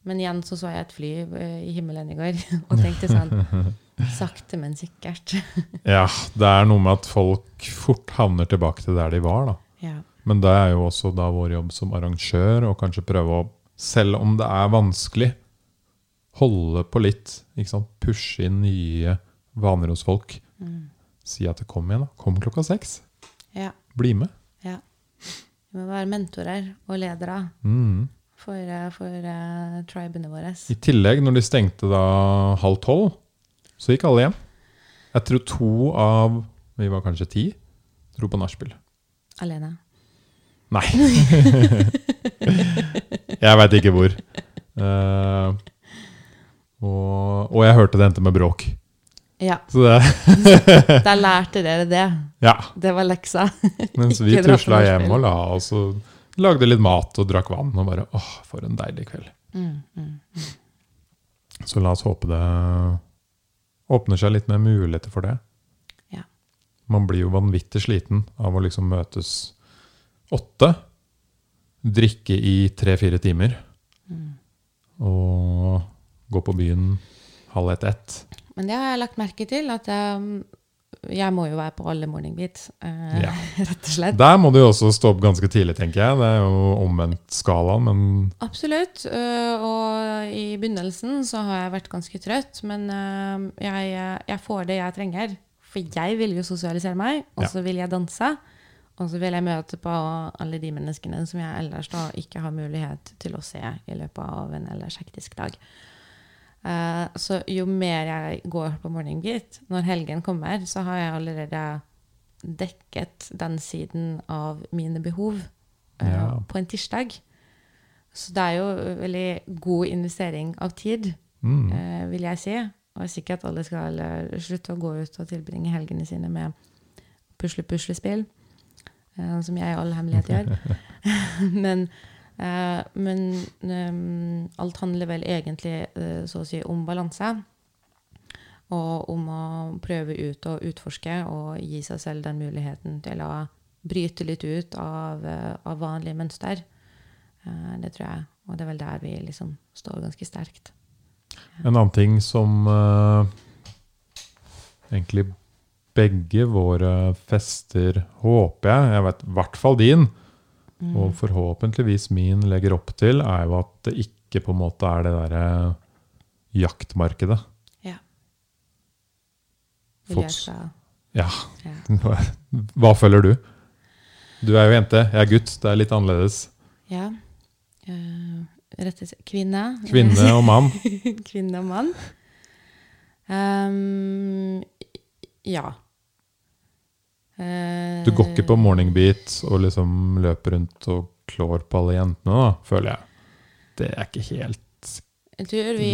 Men igjen så så jeg et fly uh, i himmelen i går og tenkte sånn Sakte, men sikkert. ja, det er noe med at folk fort havner tilbake til der de var, da. Ja. Men det er jo også da vår jobb som arrangør å kanskje prøve å, selv om det er vanskelig, holde på litt. ikke sant? Pushe inn nye vaner hos folk. Mm. Si at det kommer igjen. da. Kom klokka seks. Ja. Bli med. ja. Vi må være mentorer og ledere Mm. for, uh, for uh, tribene våre. I tillegg, når de stengte da halv tolv, så gikk alle hjem. Jeg tror to av Vi var kanskje ti. Dro på nachspiel. Alene. Nei. jeg veit ikke hvor. Uh, og, og jeg hørte det endte med bråk. Ja. Så det Da lærte dere det. Ja. Det var leksa. Mens vi tusla hjem og la oss og lagde litt mat og drakk vann. Og bare åh, for en deilig kveld. Mm, mm. Så la oss håpe det åpner seg litt mer muligheter for det. Ja. Man blir jo vanvittig sliten av å liksom møtes åtte, drikke i tre-fire timer Mm. og gå på byen halv ett-ett. Men det har jeg lagt merke til, at jeg, jeg må jo være på alle morning beats, eh, Ja. rett og slett. Der må du jo også stå opp ganske tidlig, tenker jeg. Det er jo omvendt skalaen, men Absolutt. øh, og i begynnelsen så har jeg vært ganske trøtt, men øh, jeg, jeg får det jeg trenger. For jeg vil jo sosialisere meg, og Ja. så vil jeg danse. Og så vil jeg møte på alle de menneskene som jeg ellers da ikke har mulighet til å se i løpet av en ellers hektisk dag. Eh, så jo mer jeg går på morning beat, når helgen kommer, så har jeg allerede dekket den siden av mine behov uh, Ja. på en tirsdag. Så det er jo veldig god investering av tid, mm, uh, vil jeg si. Og sikkert alle skal slutte å gå ut og tilbringe helgene sine med pusle-puslespill, som jeg i all hemmelighet gjør. men eh, men um, alt handler vel egentlig eh, så å si om balanse. Og om å prøve ut og utforske og gi seg selv den muligheten til å bryte litt ut av, eh, av vanlige mønster. Eh, det tror jeg. Og det er vel der vi liksom står ganske sterkt. En annen ting som eh, egentlig begge våre fester, håper jeg, jeg vet i hvert fall din, Mm. og forhåpentligvis min legger opp til, er jo at det ikke på en måte er det derre jaktmarkedet. Ja. Skal, Ja, ja. hva føler du? Du er jo jente, jeg er gutt, det er litt annerledes. ja. Uh, rett og slett kvinne. Kvinne og mann. Kvinne og mann. Um, ja. Eh, Du går ikke på morning beat og liksom løper rundt og klår på alle jentene, da, føler jeg. Det er ikke helt Jeg tror vi,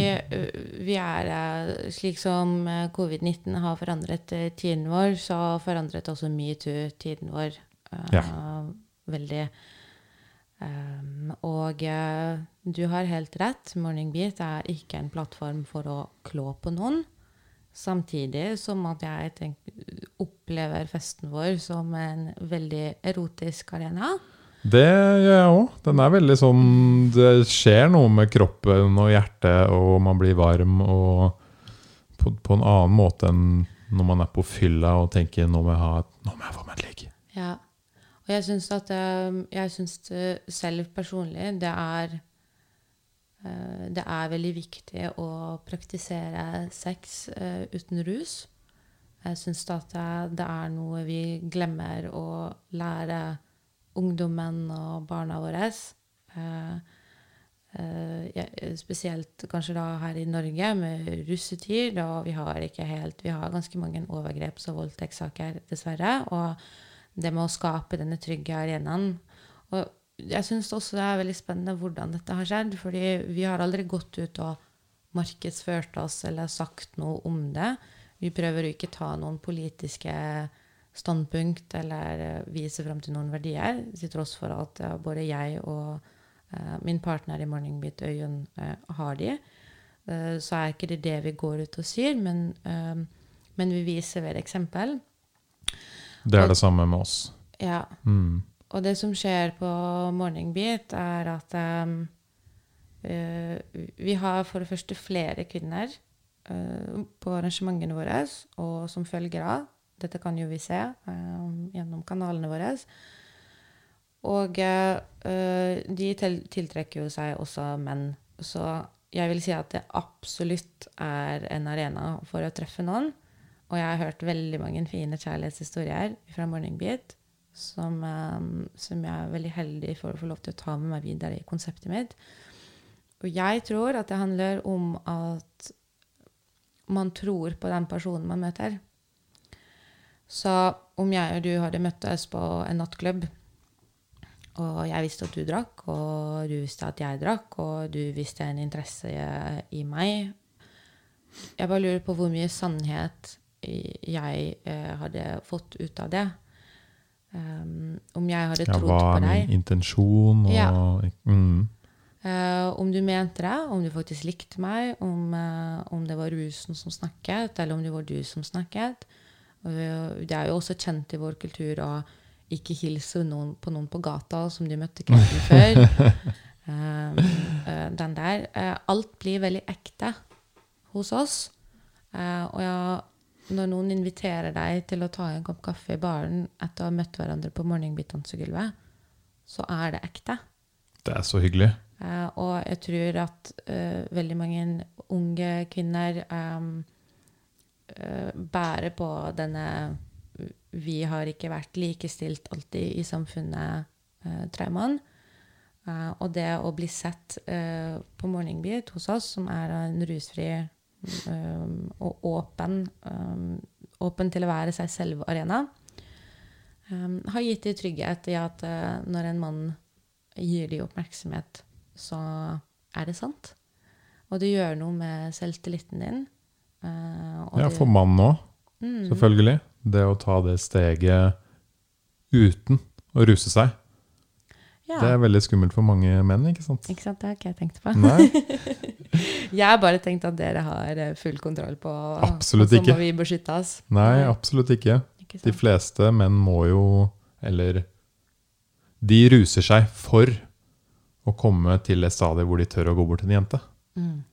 vi er eh, Slik som eh, covid-19 har forandret eh, tiden vår, så forandret også metoo tiden vår ja. veldig. Um, og uh, du har helt rett. Morning Beat er ikke en plattform for å klå på noen. Samtidig som at jeg tenk, opplever festen vår som en veldig erotisk arena. Det gjør jeg òg. Den er veldig sånn Det skjer noe med kroppen og hjertet, og man blir varm og på, på en annen måte enn når man er på fylla og tenker 'nå må jeg, ha, nå må jeg få meg et ligg'. Ja. Og jeg syns at eh, Jeg syns eh, selv personlig det er Det er veldig viktig å praktisere sex eh, uten rus. Jeg syns at det, er noe vi glemmer å lære ungdommen og barna våre. Eh, eh, spesielt kanskje da her i Norge med russetid, og vi har ikke helt Vi har ganske mange overgreps- og voldtektssaker, dessverre. Og det med å skape denne trygge arenaen. Og jeg syns også det er veldig spennende hvordan dette har skjedd, fordi vi har aldri gått ut og markedsført oss eller sagt noe om det. Vi prøver å ikke ta noen politiske standpunkt eller eh, vise fram til noen verdier, til tross for at eh, både jeg og uh, min partner i Morning Beat, Øyunn, uh, har de. Uh, så er ikke det det vi går ut og sier, men, men vi viser ved eksempel. Det er Og- det samme med oss. Ja, Mm. Og det som skjer på Morning Beat, er at um, vi har for det første flere kvinner uh, på arrangementene våre, og som følger av. Dette kan jo vi se um, gjennom kanalene våre. Og eh, de tiltrekker jo seg også menn. Så jeg vil si at det absolutt er en arena for å treffe noen. Og jeg har hørt veldig mange fine kjærlighetshistorier fra Morning Beat som, eh, som jeg er veldig heldig for å få lov til å ta med meg videre i konseptet mitt. Og jeg tror at det handler om at man tror på den personen man møter. Så om jeg og du hadde møttes på en nattklubb, og jeg visste at du drakk, og du visste at jeg drakk, og du visste en interesse i meg Jeg bare lurer på hvor mye sannhet jeg eh, hadde fått ut av det. Um, om jeg hadde trodd hva på er deg. min intensjon? Og, Ja. mm. uh, om du mente det, om du faktisk likte meg, om, uh, om det var rusen som snakket, eller om det var du som snakket. Uh, det er jo også kjent i vår kultur å ikke hilse noen på noen på gata som du møtte kvelden før. um, den der. Alt blir veldig ekte hos oss. Og ja, når noen inviterer deg til å ta en kopp kaffe i baren etter å ha møtt hverandre på morgenbit-dansegulvet, så er det ekte. Det er så hyggelig. Uh, og jeg tror at uh, veldig mange unge kvinner um, uh, bærer på denne Vi har ikke vært likestilt alltid i samfunnet-traumaen. Og det å bli sett på Morgenbit hos oss, som er en rusfri eh, og åpen, um, åpen til å være seg selv-arena, um, har gitt de trygghet i at uh, når en mann gir de oppmerksomhet, så er det sant. Og det gjør noe med selvtilliten din. Uh, Ja, for mannen òg, Mm. selvfølgelig. Det å ta det steget uten å ruse seg. Ja. Det er veldig skummelt for mange menn, ikke sant? Ikke sant? Det har ikke jeg tenkt på. Jeg har bare tenkt at dere har eh, full kontroll på Absolutt og så må vi beskytte oss. nei, absolutt ikke. Ikke De fleste menn må jo Eller de ruser seg for å komme til et stadium hvor de tør å gå bort til en jente. Mm.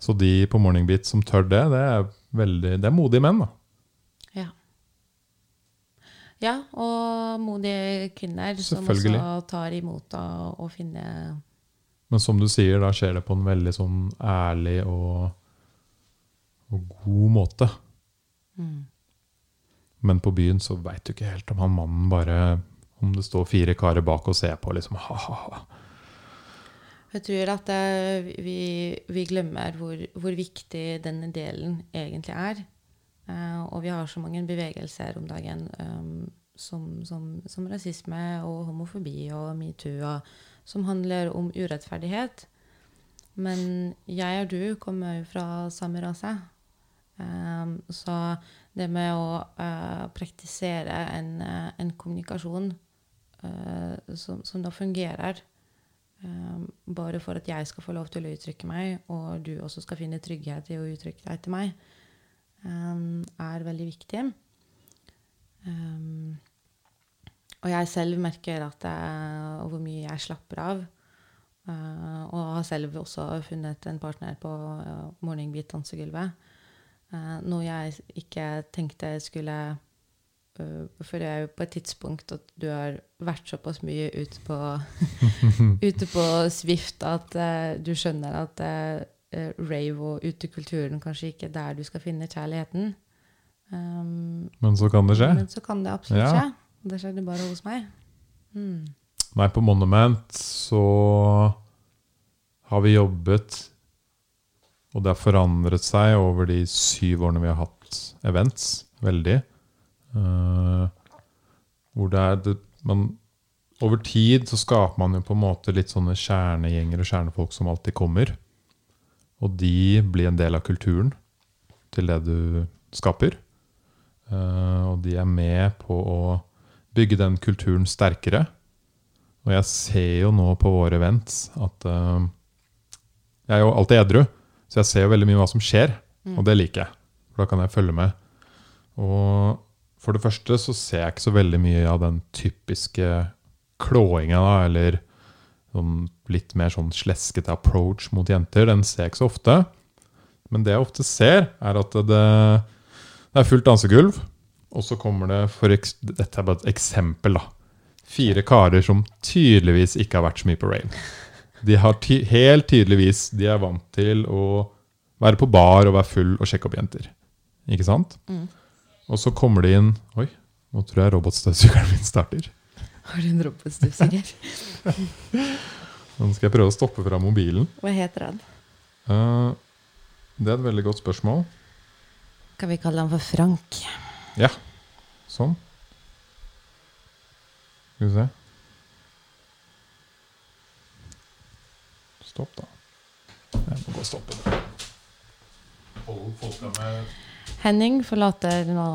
Så de på Morning Beat som tør det, det er veldig Det er modige menn, da. Ja. og modige kvinner som også tar imot og, og finner Men som du sier, da skjer det på en veldig sånn ærlig og, og god måte. mm. Men på byen så veit du ikke helt om han mannen bare Om det står fire karer bak og ser på, liksom ha-ha-ha. Jeg tror at det, vi, vi glemmer hvor, hvor viktig denne delen egentlig er. Eh, og vi har så mange bevegelser om dagen um, som, som, som rasisme og homofobi og metoo, som handler om urettferdighet. Men jeg og du kommer jo fra samme rase. Um, så det med å uh, praktisere en, uh, en kommunikasjon uh, som, som da fungerer Um, bare for at jeg skal få lov til å uttrykke meg, og du også skal finne trygghet i å uttrykke deg til meg, um, er veldig viktig. Um, og jeg selv merker at det, hvor mye jeg slapper av. Uh, og har selv også funnet en partner på uh, Morgenbeat dansegulvet. Uh, noe jeg ikke tenkte skulle For det er jo på et tidspunkt at du har vært såpass mye ute på ute på Swift at eh, du skjønner at eh, rave og kulturen kanskje ikke er der du skal finne kjærligheten. Um, Men så kan det skje. Men så kan det absolutt Ja. skje. Det skjedde bare hos meg. Mm. Nei, på Monument så har vi jobbet Og det har forandret seg over de syv årene vi har hatt events. Veldig. Uh, hvor det er det, man, Over tid så skaper man jo på en måte litt sånne kjernegjenger og kjernefolk som alltid kommer. Og de blir en del av kulturen til det du skaper. Eh, og de er med på å bygge den kulturen sterkere. Og jeg ser jo nå på våre events at eh, Jeg er jo alltid edru, så jeg ser jo veldig mye hva som skjer. Og det liker jeg. For da kan jeg følge med. Og for det første så ser jeg ikke så veldig mye av den typiske klåinga, da, eller sånn litt mer sånn sleskete approach mot jenter. Den ser jeg ikke så ofte. Men det jeg ofte ser, er at det, det er fullt dansegulv. Og så kommer det for Dette er bare et eksempel, da. Fire karer som tydeligvis ikke har vært så mye på rave. De har ty helt tydeligvis De er vant til å være på bar og være full og sjekke opp jenter. Ikke sant? Mm. Og så kommer de inn Oi, nå tror jeg robotstøvsugeren min starter. Har du en robotstøvsuger? Nå skal jeg prøve å stoppe fra mobilen. Hva heter han? Uh, det er et veldig godt spørsmål. Kan vi kalle den for Frank? Ja. Sånn. Skal vi se. Stopp, da. Jeg må gå og stoppe. Hold folka med Henning forlater nå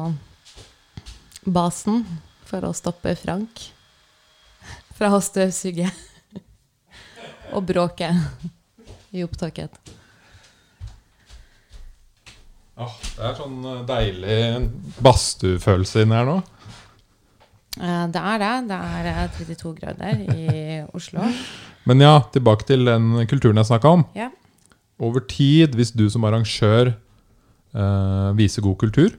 basen for å stoppe Frank fra å støvsuge og bråke i opptaket. Oh, Det er sånn eh, deilig badstuefølelse inni her nå. Eh, Det er det. Det er eh, 32 grader i Oslo. Men ja, tilbake til den kulturen jeg snakka om. Ja. Over tid, hvis du som arrangør eh, viser god kultur.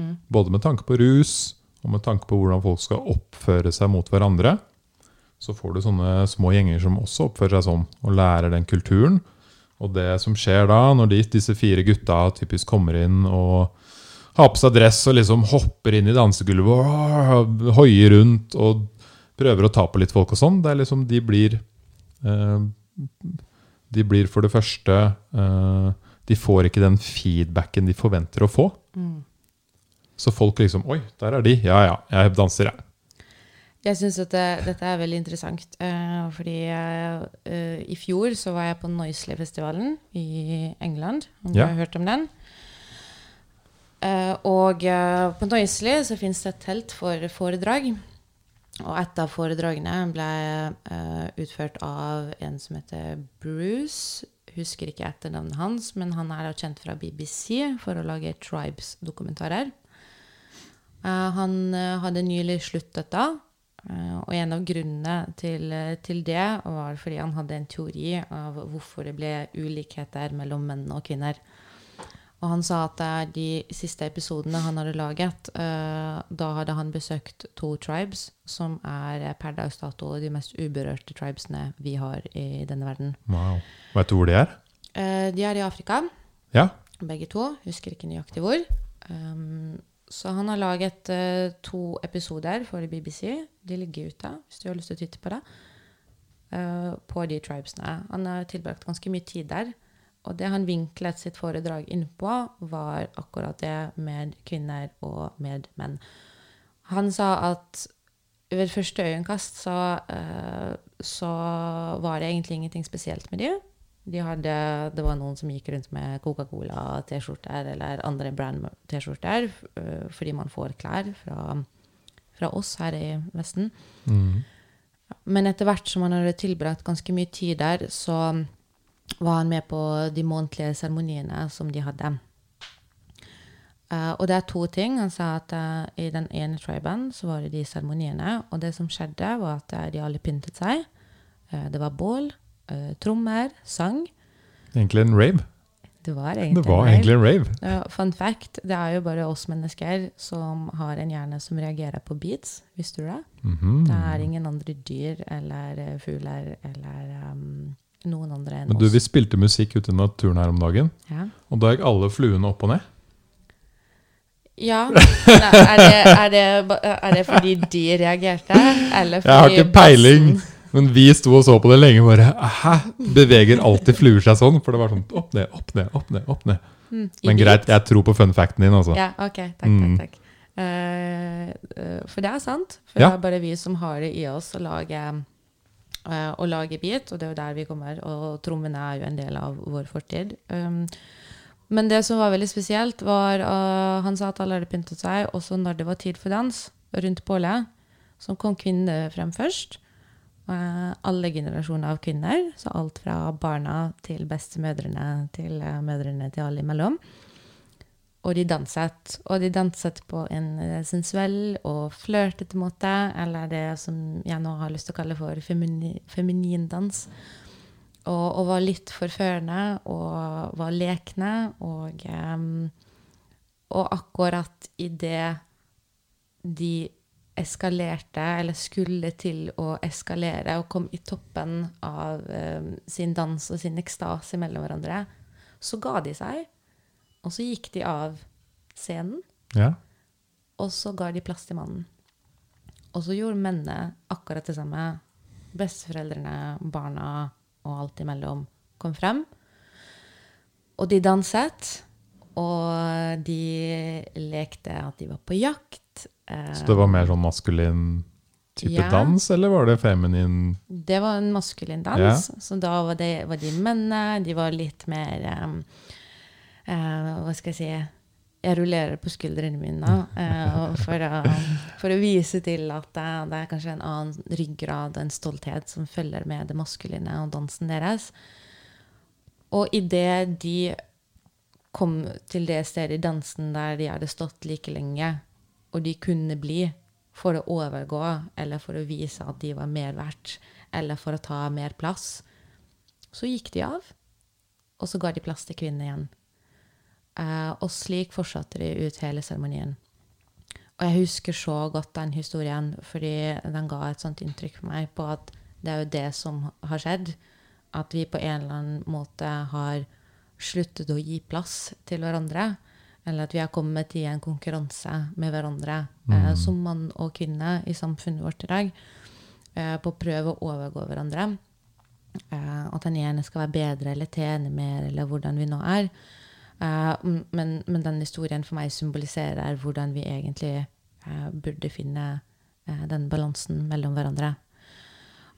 Mm. Både med tanke på rus og med tanke på hvordan folk skal oppføre seg mot hverandre. Så får du sånne små gjenger som også oppfører seg sånn, og lærer den kulturen. Og det som skjer da, når de, disse fire gutta typisk kommer inn og har på seg dress og liksom hopper inn i dansegulvet og hoier rundt og prøver å ta på litt folk og sånn, det er liksom de blir eh, De blir for det første eh, De får ikke den feedbacken de forventer å få. Mm. Så folk liksom Oi, der er de. Ja ja, jeg danser, jeg. Jeg syns dette, dette er veldig interessant. Uh, fordi eh, i fjor så var jeg på Noisley-festivalen i England. Om du har hørt om den? Uh, og på Noisley så fins det et telt for foredrag. Og et av foredragene ble utført av en som heter Bruce. Husker ikke etternavnet hans, men han er kjent fra BBC for å lage Tribes-dokumentarer. Han hadde nylig sluttet da, og en av grunnene til, eh, til det var fordi han hadde en teori av hvorfor det ble ulikheter mellom menn og kvinner. Og han sa at eh, de siste episodene han hadde laget, eh, da hadde han besøkt to tribes, som er eh, per dags dato de mest uberørte tribesene vi har i denne verden. Wow. Vet du hvor de er? Eh, de er i Afrika, Ja. begge to. Husker ikke nøyaktig hvor. Så han har laget uh, to episoder for BBC. De ligger ute, hvis du har lyst til å titte på det. Uh, på de tribesene. Han har tilbrakt ganske mye tid der. Og det han vinklet sitt foredrag innpå, var akkurat det med kvinner og med menn. Han sa at ved første øyekast så, uh, så var det egentlig ingenting spesielt med de. De hadde, det var noen som gikk rundt med Coca-Cola-T-skjorter eller andre brand-T-skjorter eh, fordi man får klær fra, fra oss her i Vesten. Mm. Men etter hvert som han hadde tilbrakt ganske mye tid der, så var han med på de månedlige seremoniene som de hadde. Uh, og det er to ting. Han sa at uh, i den ene triben så var det de seremoniene, og det som skjedde, var at uh, de alle pyntet seg. Det var bål, eh, trommer, sang. Egentlig en rave. Det var egentlig, Det var egentlig en rave. Uh, fun fact, det er jo bare oss mennesker som har en hjerne som reagerer på beats. Visste du det? Mhm. Det er ingen andre dyr eller eh, fugler eller um, noen andre enn Men du, oss. vi spilte musikk ute i naturen her om dagen, Ja. og da gikk alle fluene opp og ned. ja. Er, det, er, det, er det fordi de reagerte, eller fordi Jeg har ikke peiling, bassen- men vi sto og så på det lenge. bare, Hæ? Beveger alltid fluer seg sånn? For det var sånn opp ned, opp ned, opp ned. opp ned. Mm, Men greit, jeg tror på fun facten din, altså. Ja, ok. Takk, Mm. takk, takk. Eh, eh, for det er sant. For Ja. det er bare vi som har det i oss å lage, uh, å lage beat, og det er jo der vi kommer. Og trommene er jo en del av vår fortid. Um, men det som var veldig spesielt, var uh, Han sa at alle hadde pyntet seg, også når det var tid for dans, rundt bålet, så kom kvinnene frem først. Eh, alle generasjoner av kvinner, så alt fra barna til bestemødrene til eh, mødrene til alle imellom. Og de danset. Og de danset på en eh, sensuell og flørtete måte, eller det som jeg nå har lyst til å kalle for femini, feminin. Og, og var litt forførende og var lekne. Og, um, og akkurat idet de eskalerte, eller skulle til å eskalere, og kom i toppen av eh, sin dans og sin ekstase mellom hverandre, så ga de seg. Og så gikk de av scenen, Ja. og så ga de plass til mannen. Og så gjorde mennene akkurat det samme. Besteforeldrene, barna og alt imellom kom frem. Og de danset, og de lekte at de var på jakt. Eh, Så det var mer sånn maskulin type Ja. dans, eller var det feminin? Det var en maskulin dans, så da var, det, var de mennene. De var litt mer um, uh, Hva skal jeg si Jeg rullerer på skuldrene mine uh, for, å, for å vise til at det, det er kanskje en annen ryggrad og en stolthet som følger med det maskuline og dansen deres. Og idet de kom til det stedet i dansen der de hadde stått like lenge, og de kunne bli for å overgå, eller for å vise at de var mer verdt, eller for å ta mer plass, så gikk de av, og så ga de plass til kvinnen igjen. Eh, og slik fortsatte de ut hele seremonien. Og jeg husker så godt den historien, fordi den ga et sånt inntrykk for meg på at det er jo det som har skjedd. At vi på en eller annen måte har sluttet å gi plass til hverandre. Eller at vi har kommet i en konkurranse med hverandre eh, Mm. som mann og kvinne i samfunnet vårt i dag. Eh, på å prøve å overgå hverandre. Eh, at den ene skal være bedre eller tjene mer, eller hvordan vi nå er. Eh, men, men den historien for meg symboliserer hvordan vi egentlig eh, burde finne eh, den balansen mellom hverandre.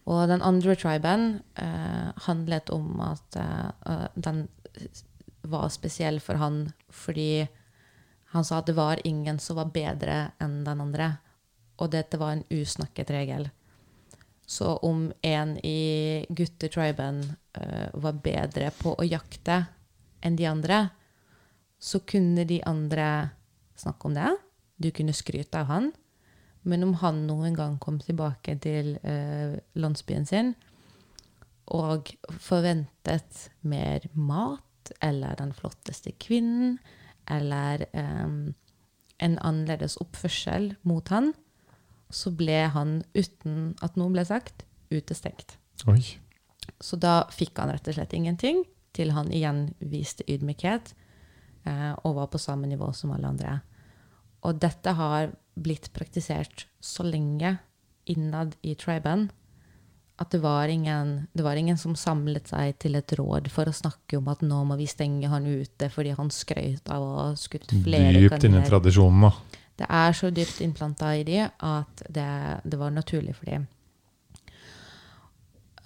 Og den andre triben eh, handlet om at eh, eh, den var spesiell for han fordi han sa at det var ingen som var bedre enn den andre. Og dette var en usnakket regel. Så om en i guttetriben uh, var bedre på å jakte enn de andre, så kunne de andre snakke om det. Du kunne skryte av han. Men om han noen gang kom tilbake til uh, landsbyen sin og forventet mer mat, eller den flotteste kvinnen, eller em, en annerledes oppførsel mot han, så ble han, uten at noe ble sagt, utestengt. Oi. Så da fikk han rett og slett ingenting, til han igjen viste ydmykhet eh, og var på samme nivå som alle andre. Og dette har blitt praktisert så lenge innad i triben at det var, ingen, det var ingen som samlet seg til et råd for å snakke om at nå må vi stenge han ute fordi han skrøt av å ha skutt flere Dypt inni tradisjonen, da. Det er så dypt innplanta i de at det, det var naturlig for de.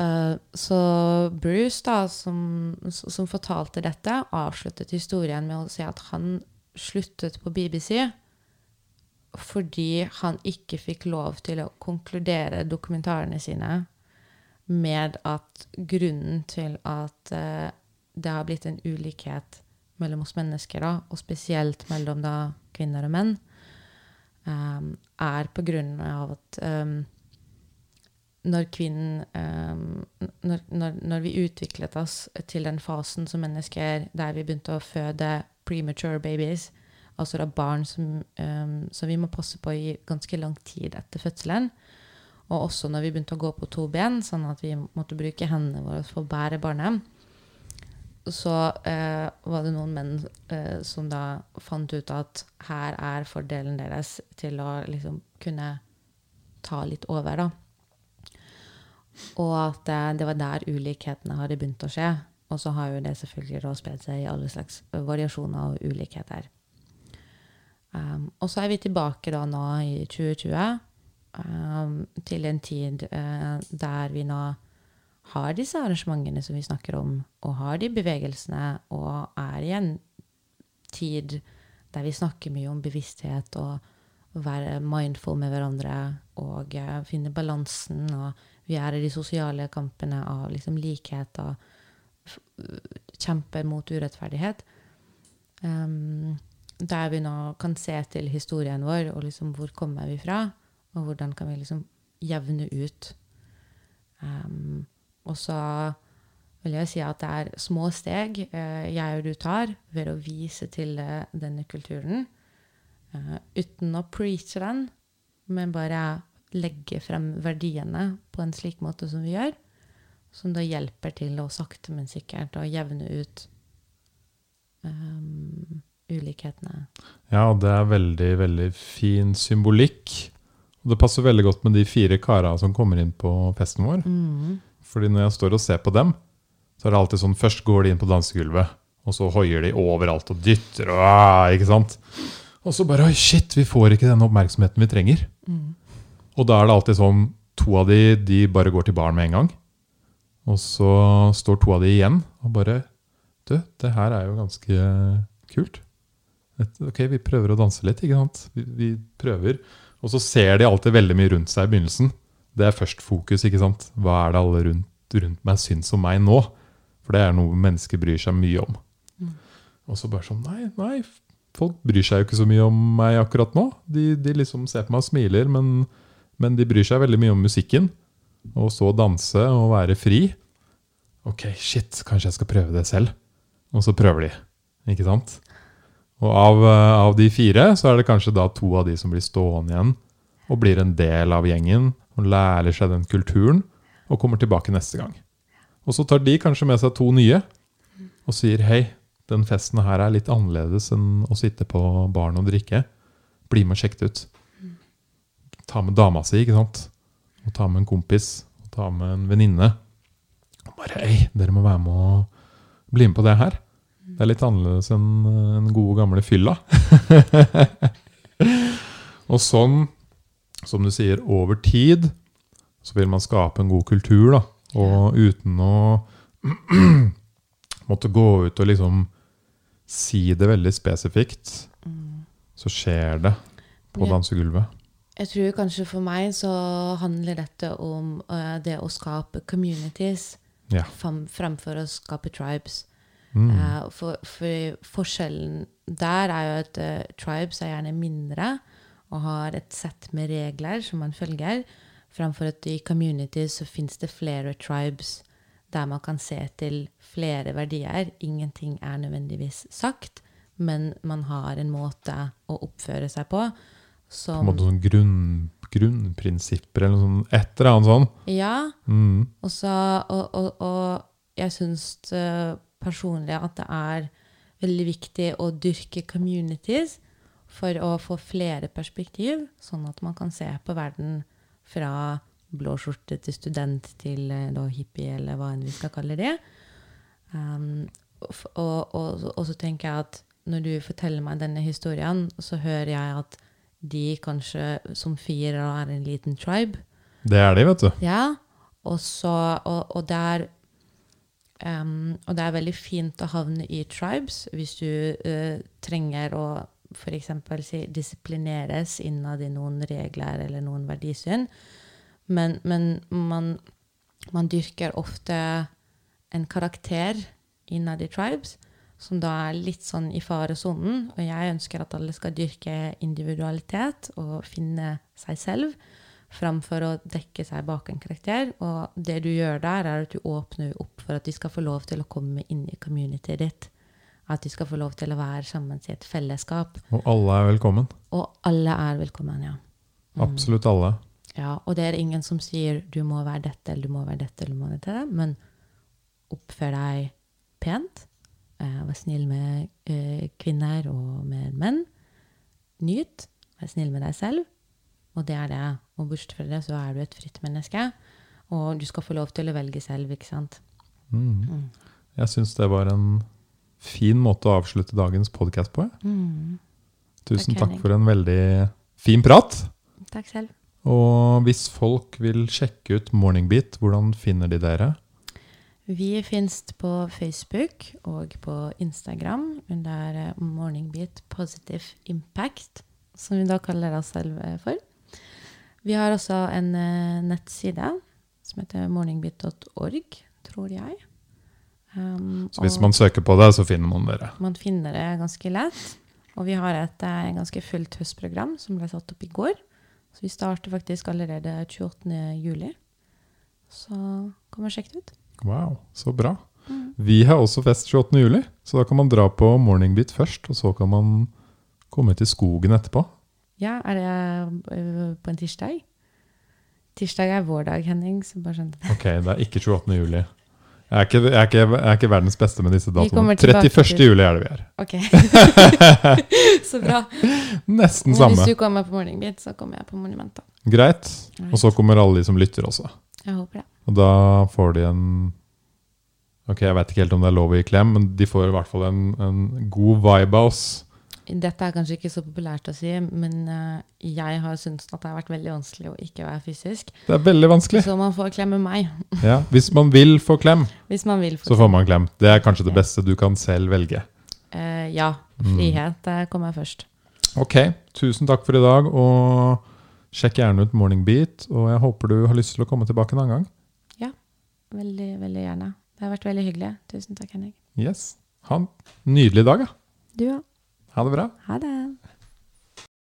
Uh, så Bruce, da, som, som fortalte dette, avsluttet historien med å si at han sluttet på BBC fordi han ikke fikk lov til å konkludere dokumentarene sine med at grunnen til at eh, det har blitt en ulikhet mellom oss mennesker, da, og spesielt mellom da kvinner og menn, um, er på grunn av at um, når kvinnen um, når, når, når vi utviklet oss til den fasen som mennesker der vi begynte å føde premature babies, altså da barn som, som vi må passe på i ganske lang tid etter fødselen, og også når vi begynte å gå på to ben, sånn at vi måtte bruke hendene våre for å bære barnet, så eh, var det noen menn eh, som da fant ut at her er fordelen deres til å liksom kunne ta litt over, da. Og at eh, det var der ulikhetene hadde begynt å skje. Og så har jo det selvfølgelig da spredt seg i alle slags variasjoner og ulikheter. Um, og så er vi tilbake da nå i 2020 um, til en tid uh, der vi nå har disse arrangementene som vi snakker om, og har de bevegelsene, og er i en tid der vi snakker mye om bevissthet og være mindful med hverandre og uh, finne balansen, og vi er i de sosiale kampene av liksom likhet og f- kjempe mot urettferdighet. Um, der vi nå kan se til historien vår, og liksom hvor kommer vi fra, og hvordan kan vi liksom jevne ut. Um, og så vil jeg si at det er små steg uh, jeg og du tar ved å vise til uh, denne kulturen. Uh, uten å preache den, men bare legge frem verdiene på en slik måte som vi gjør. Som da hjelper til å sakte, men sikkert å jevne ut um, ulikhetene. Ja, det er veldig, veldig fin symbolikk. Og det passer veldig godt med de fire kara som kommer inn på festen vår. Mm. Fordi når jeg står og ser på dem, så er det alltid sånn Først går de inn på dansegulvet, og så hoier de overalt og dytter og ah, ikke sant? Og så bare Oi, shit, vi får ikke den oppmerksomheten vi trenger. Mm. Og da er det alltid sånn To av de, de bare går til baren med en gang. Og så står to av de igjen og bare Du, det her er jo ganske kult. Ok, vi prøver å danse litt, ikke sant? Vi, vi prøver. Og så ser de alltid veldig mye rundt seg i begynnelsen. Det er først fokus, ikke sant? Hva er det alle rundt, rundt meg syns om meg nå? For det er noe mennesker bryr seg mye om. Mm. Og så bare sånn Nei, nei, folk bryr seg jo ikke så mye om meg akkurat nå. De, de liksom ser på meg og smiler, men, men de bryr seg veldig mye om musikken. Og så danse og være fri. Ok, shit, kanskje jeg skal prøve det selv. Og så prøver de. Ikke sant? Og av, eh, av de fire så er det kanskje da to av de som blir stående igjen og blir en del av gjengen og lærer seg den kulturen og kommer tilbake neste gang. Og så tar de kanskje med seg to nye og sier hei, den festen her er litt annerledes enn å sitte på baren og drikke. Bli med og sjekk det ut. Ta med dama si, ikke sant? Og ta med en kompis. Og ta med en venninne. Og Bare hei, dere må være med og bli med på det her. Det er litt annerledes enn en den gode gamle fylla. og sånn, som du sier, over tid så vil man skape en god kultur, da. Og uten å måtte gå ut og liksom si det veldig spesifikt, så skjer det på dansegulvet. Jeg tror kanskje for meg så handler dette om uh, det å skape communities Ja. fremfor å skape tribes. Mm. Eh, for, for forskjellen der er jo at uh, tribes er gjerne mindre og har et sett med regler som man følger, framfor at i communities så fins det flere tribes der man kan se til flere verdier. Ingenting er nødvendigvis sagt, men man har en måte å oppføre seg på På en måte sånn grunn, grunnprinsipper eller noe sånt. Et eller annet sånn. Ja, Mm. Og, så, og, og, og jeg syns eh, personlig at det er veldig viktig å dyrke communities for å få flere perspektiv, sånn at man kan se på verden fra blå skjorte til student til eh, da, hippie, eller hva enn vi skal kalle det. Um, og, og, og, så tenker jeg at når du forteller meg denne historien, så hører jeg at de kanskje som fire er en liten tribe. Det er de, vet du. Ja, og, så, og, og, det em, og det er veldig fint å havne i tribes hvis du uh, trenger å f.eks. Si, disiplineres innad i noen regler eller noen verdisyn. Men, men man, man dyrker ofte en karakter innad i tribes som da er litt sånn i faresonen. Og jeg ønsker at alle skal dyrke individualitet og finne seg selv framfor å dekke seg bak en karakter. Og det du gjør der, er at du åpner opp for at de skal få lov til å komme inn i communityet ditt. At de skal få lov til å være sammen i et fellesskap. Og alle er velkommen. Og alle er velkommen, ja. Mm. Absolutt alle. ja. Og det er ingen som sier du må være dette eller du må være dette, eller du må være dette, men oppfør deg pent. Eh, vær snill med eh, kvinner og med menn. Nyt. Vær snill med deg selv. Og det er det. Og bortsett fra det så er du et fritt menneske. Og du skal få lov til å velge selv, ikke sant. Mm. Mm. Jeg syns det var en fin måte å avslutte dagens podkast på. Mm. Tusen Takk, takk for en veldig fin prat. Takk selv. Og hvis folk vil sjekke ut Morningbeat, hvordan finner de dere? Vi finnes på Facebook og på Instagram under Morningbeat Positive Impact, som vi da kaller oss selv for. Vi har også en eh, nettside som heter morningbeat.org, tror jeg. Um, Så hvis man søker på det, så finner man dere. man finner det ganske lett. Og vi har et eh, ganske fullt høstprogram som ble satt opp i går. Så vi starter faktisk allerede 28. juli. Så kom og sjekk det ut. Wow, så bra. Mm. Vi har også fest 28. juli, så da kan man dra på Morningbeat først, og så kan man komme til skogen etterpå. Ja, er det øh, på en tirsdag? Tirsdag er vår dag, Henning. Så bare skjønte det. Ok, det er ikke 28. juli. Jeg er ikke, jeg er ikke, jeg er ikke verdens beste med disse datoene. 31. juli er det vi er. Ok. så bra. Nesten Men samme. hvis du kommer på Morningbeat, så kommer jeg på Monumentet. Greit. Og så kommer alle de som lytter også. Jeg håper det. Og da får de en Ok, jeg vet ikke helt om det er lov å gi klem, men de får i hvert fall en, en god vibe av oss. Dette er kanskje ikke så populært å si, men øh, jeg har syntes at det har vært veldig vanskelig å ikke være fysisk. Det er veldig vanskelig. Så man får klemme meg, Ja, hvis man vil få klem, hvis man vil. så får man klem. Det er kanskje det beste du kan selv velge. Uh, ja. Mm. Frihet det kommer først. Ok, tusen takk for i dag, og sjekk gjerne ut Morningbeat. Og jeg håper du har lyst til å komme tilbake en annen gang. Ja. Veldig, veldig gjerne. Det har vært veldig hyggelig. Tusen takk, Henning. Yes. Ha en nydelig dag, da. Du òg. Ha det bra. Ha det.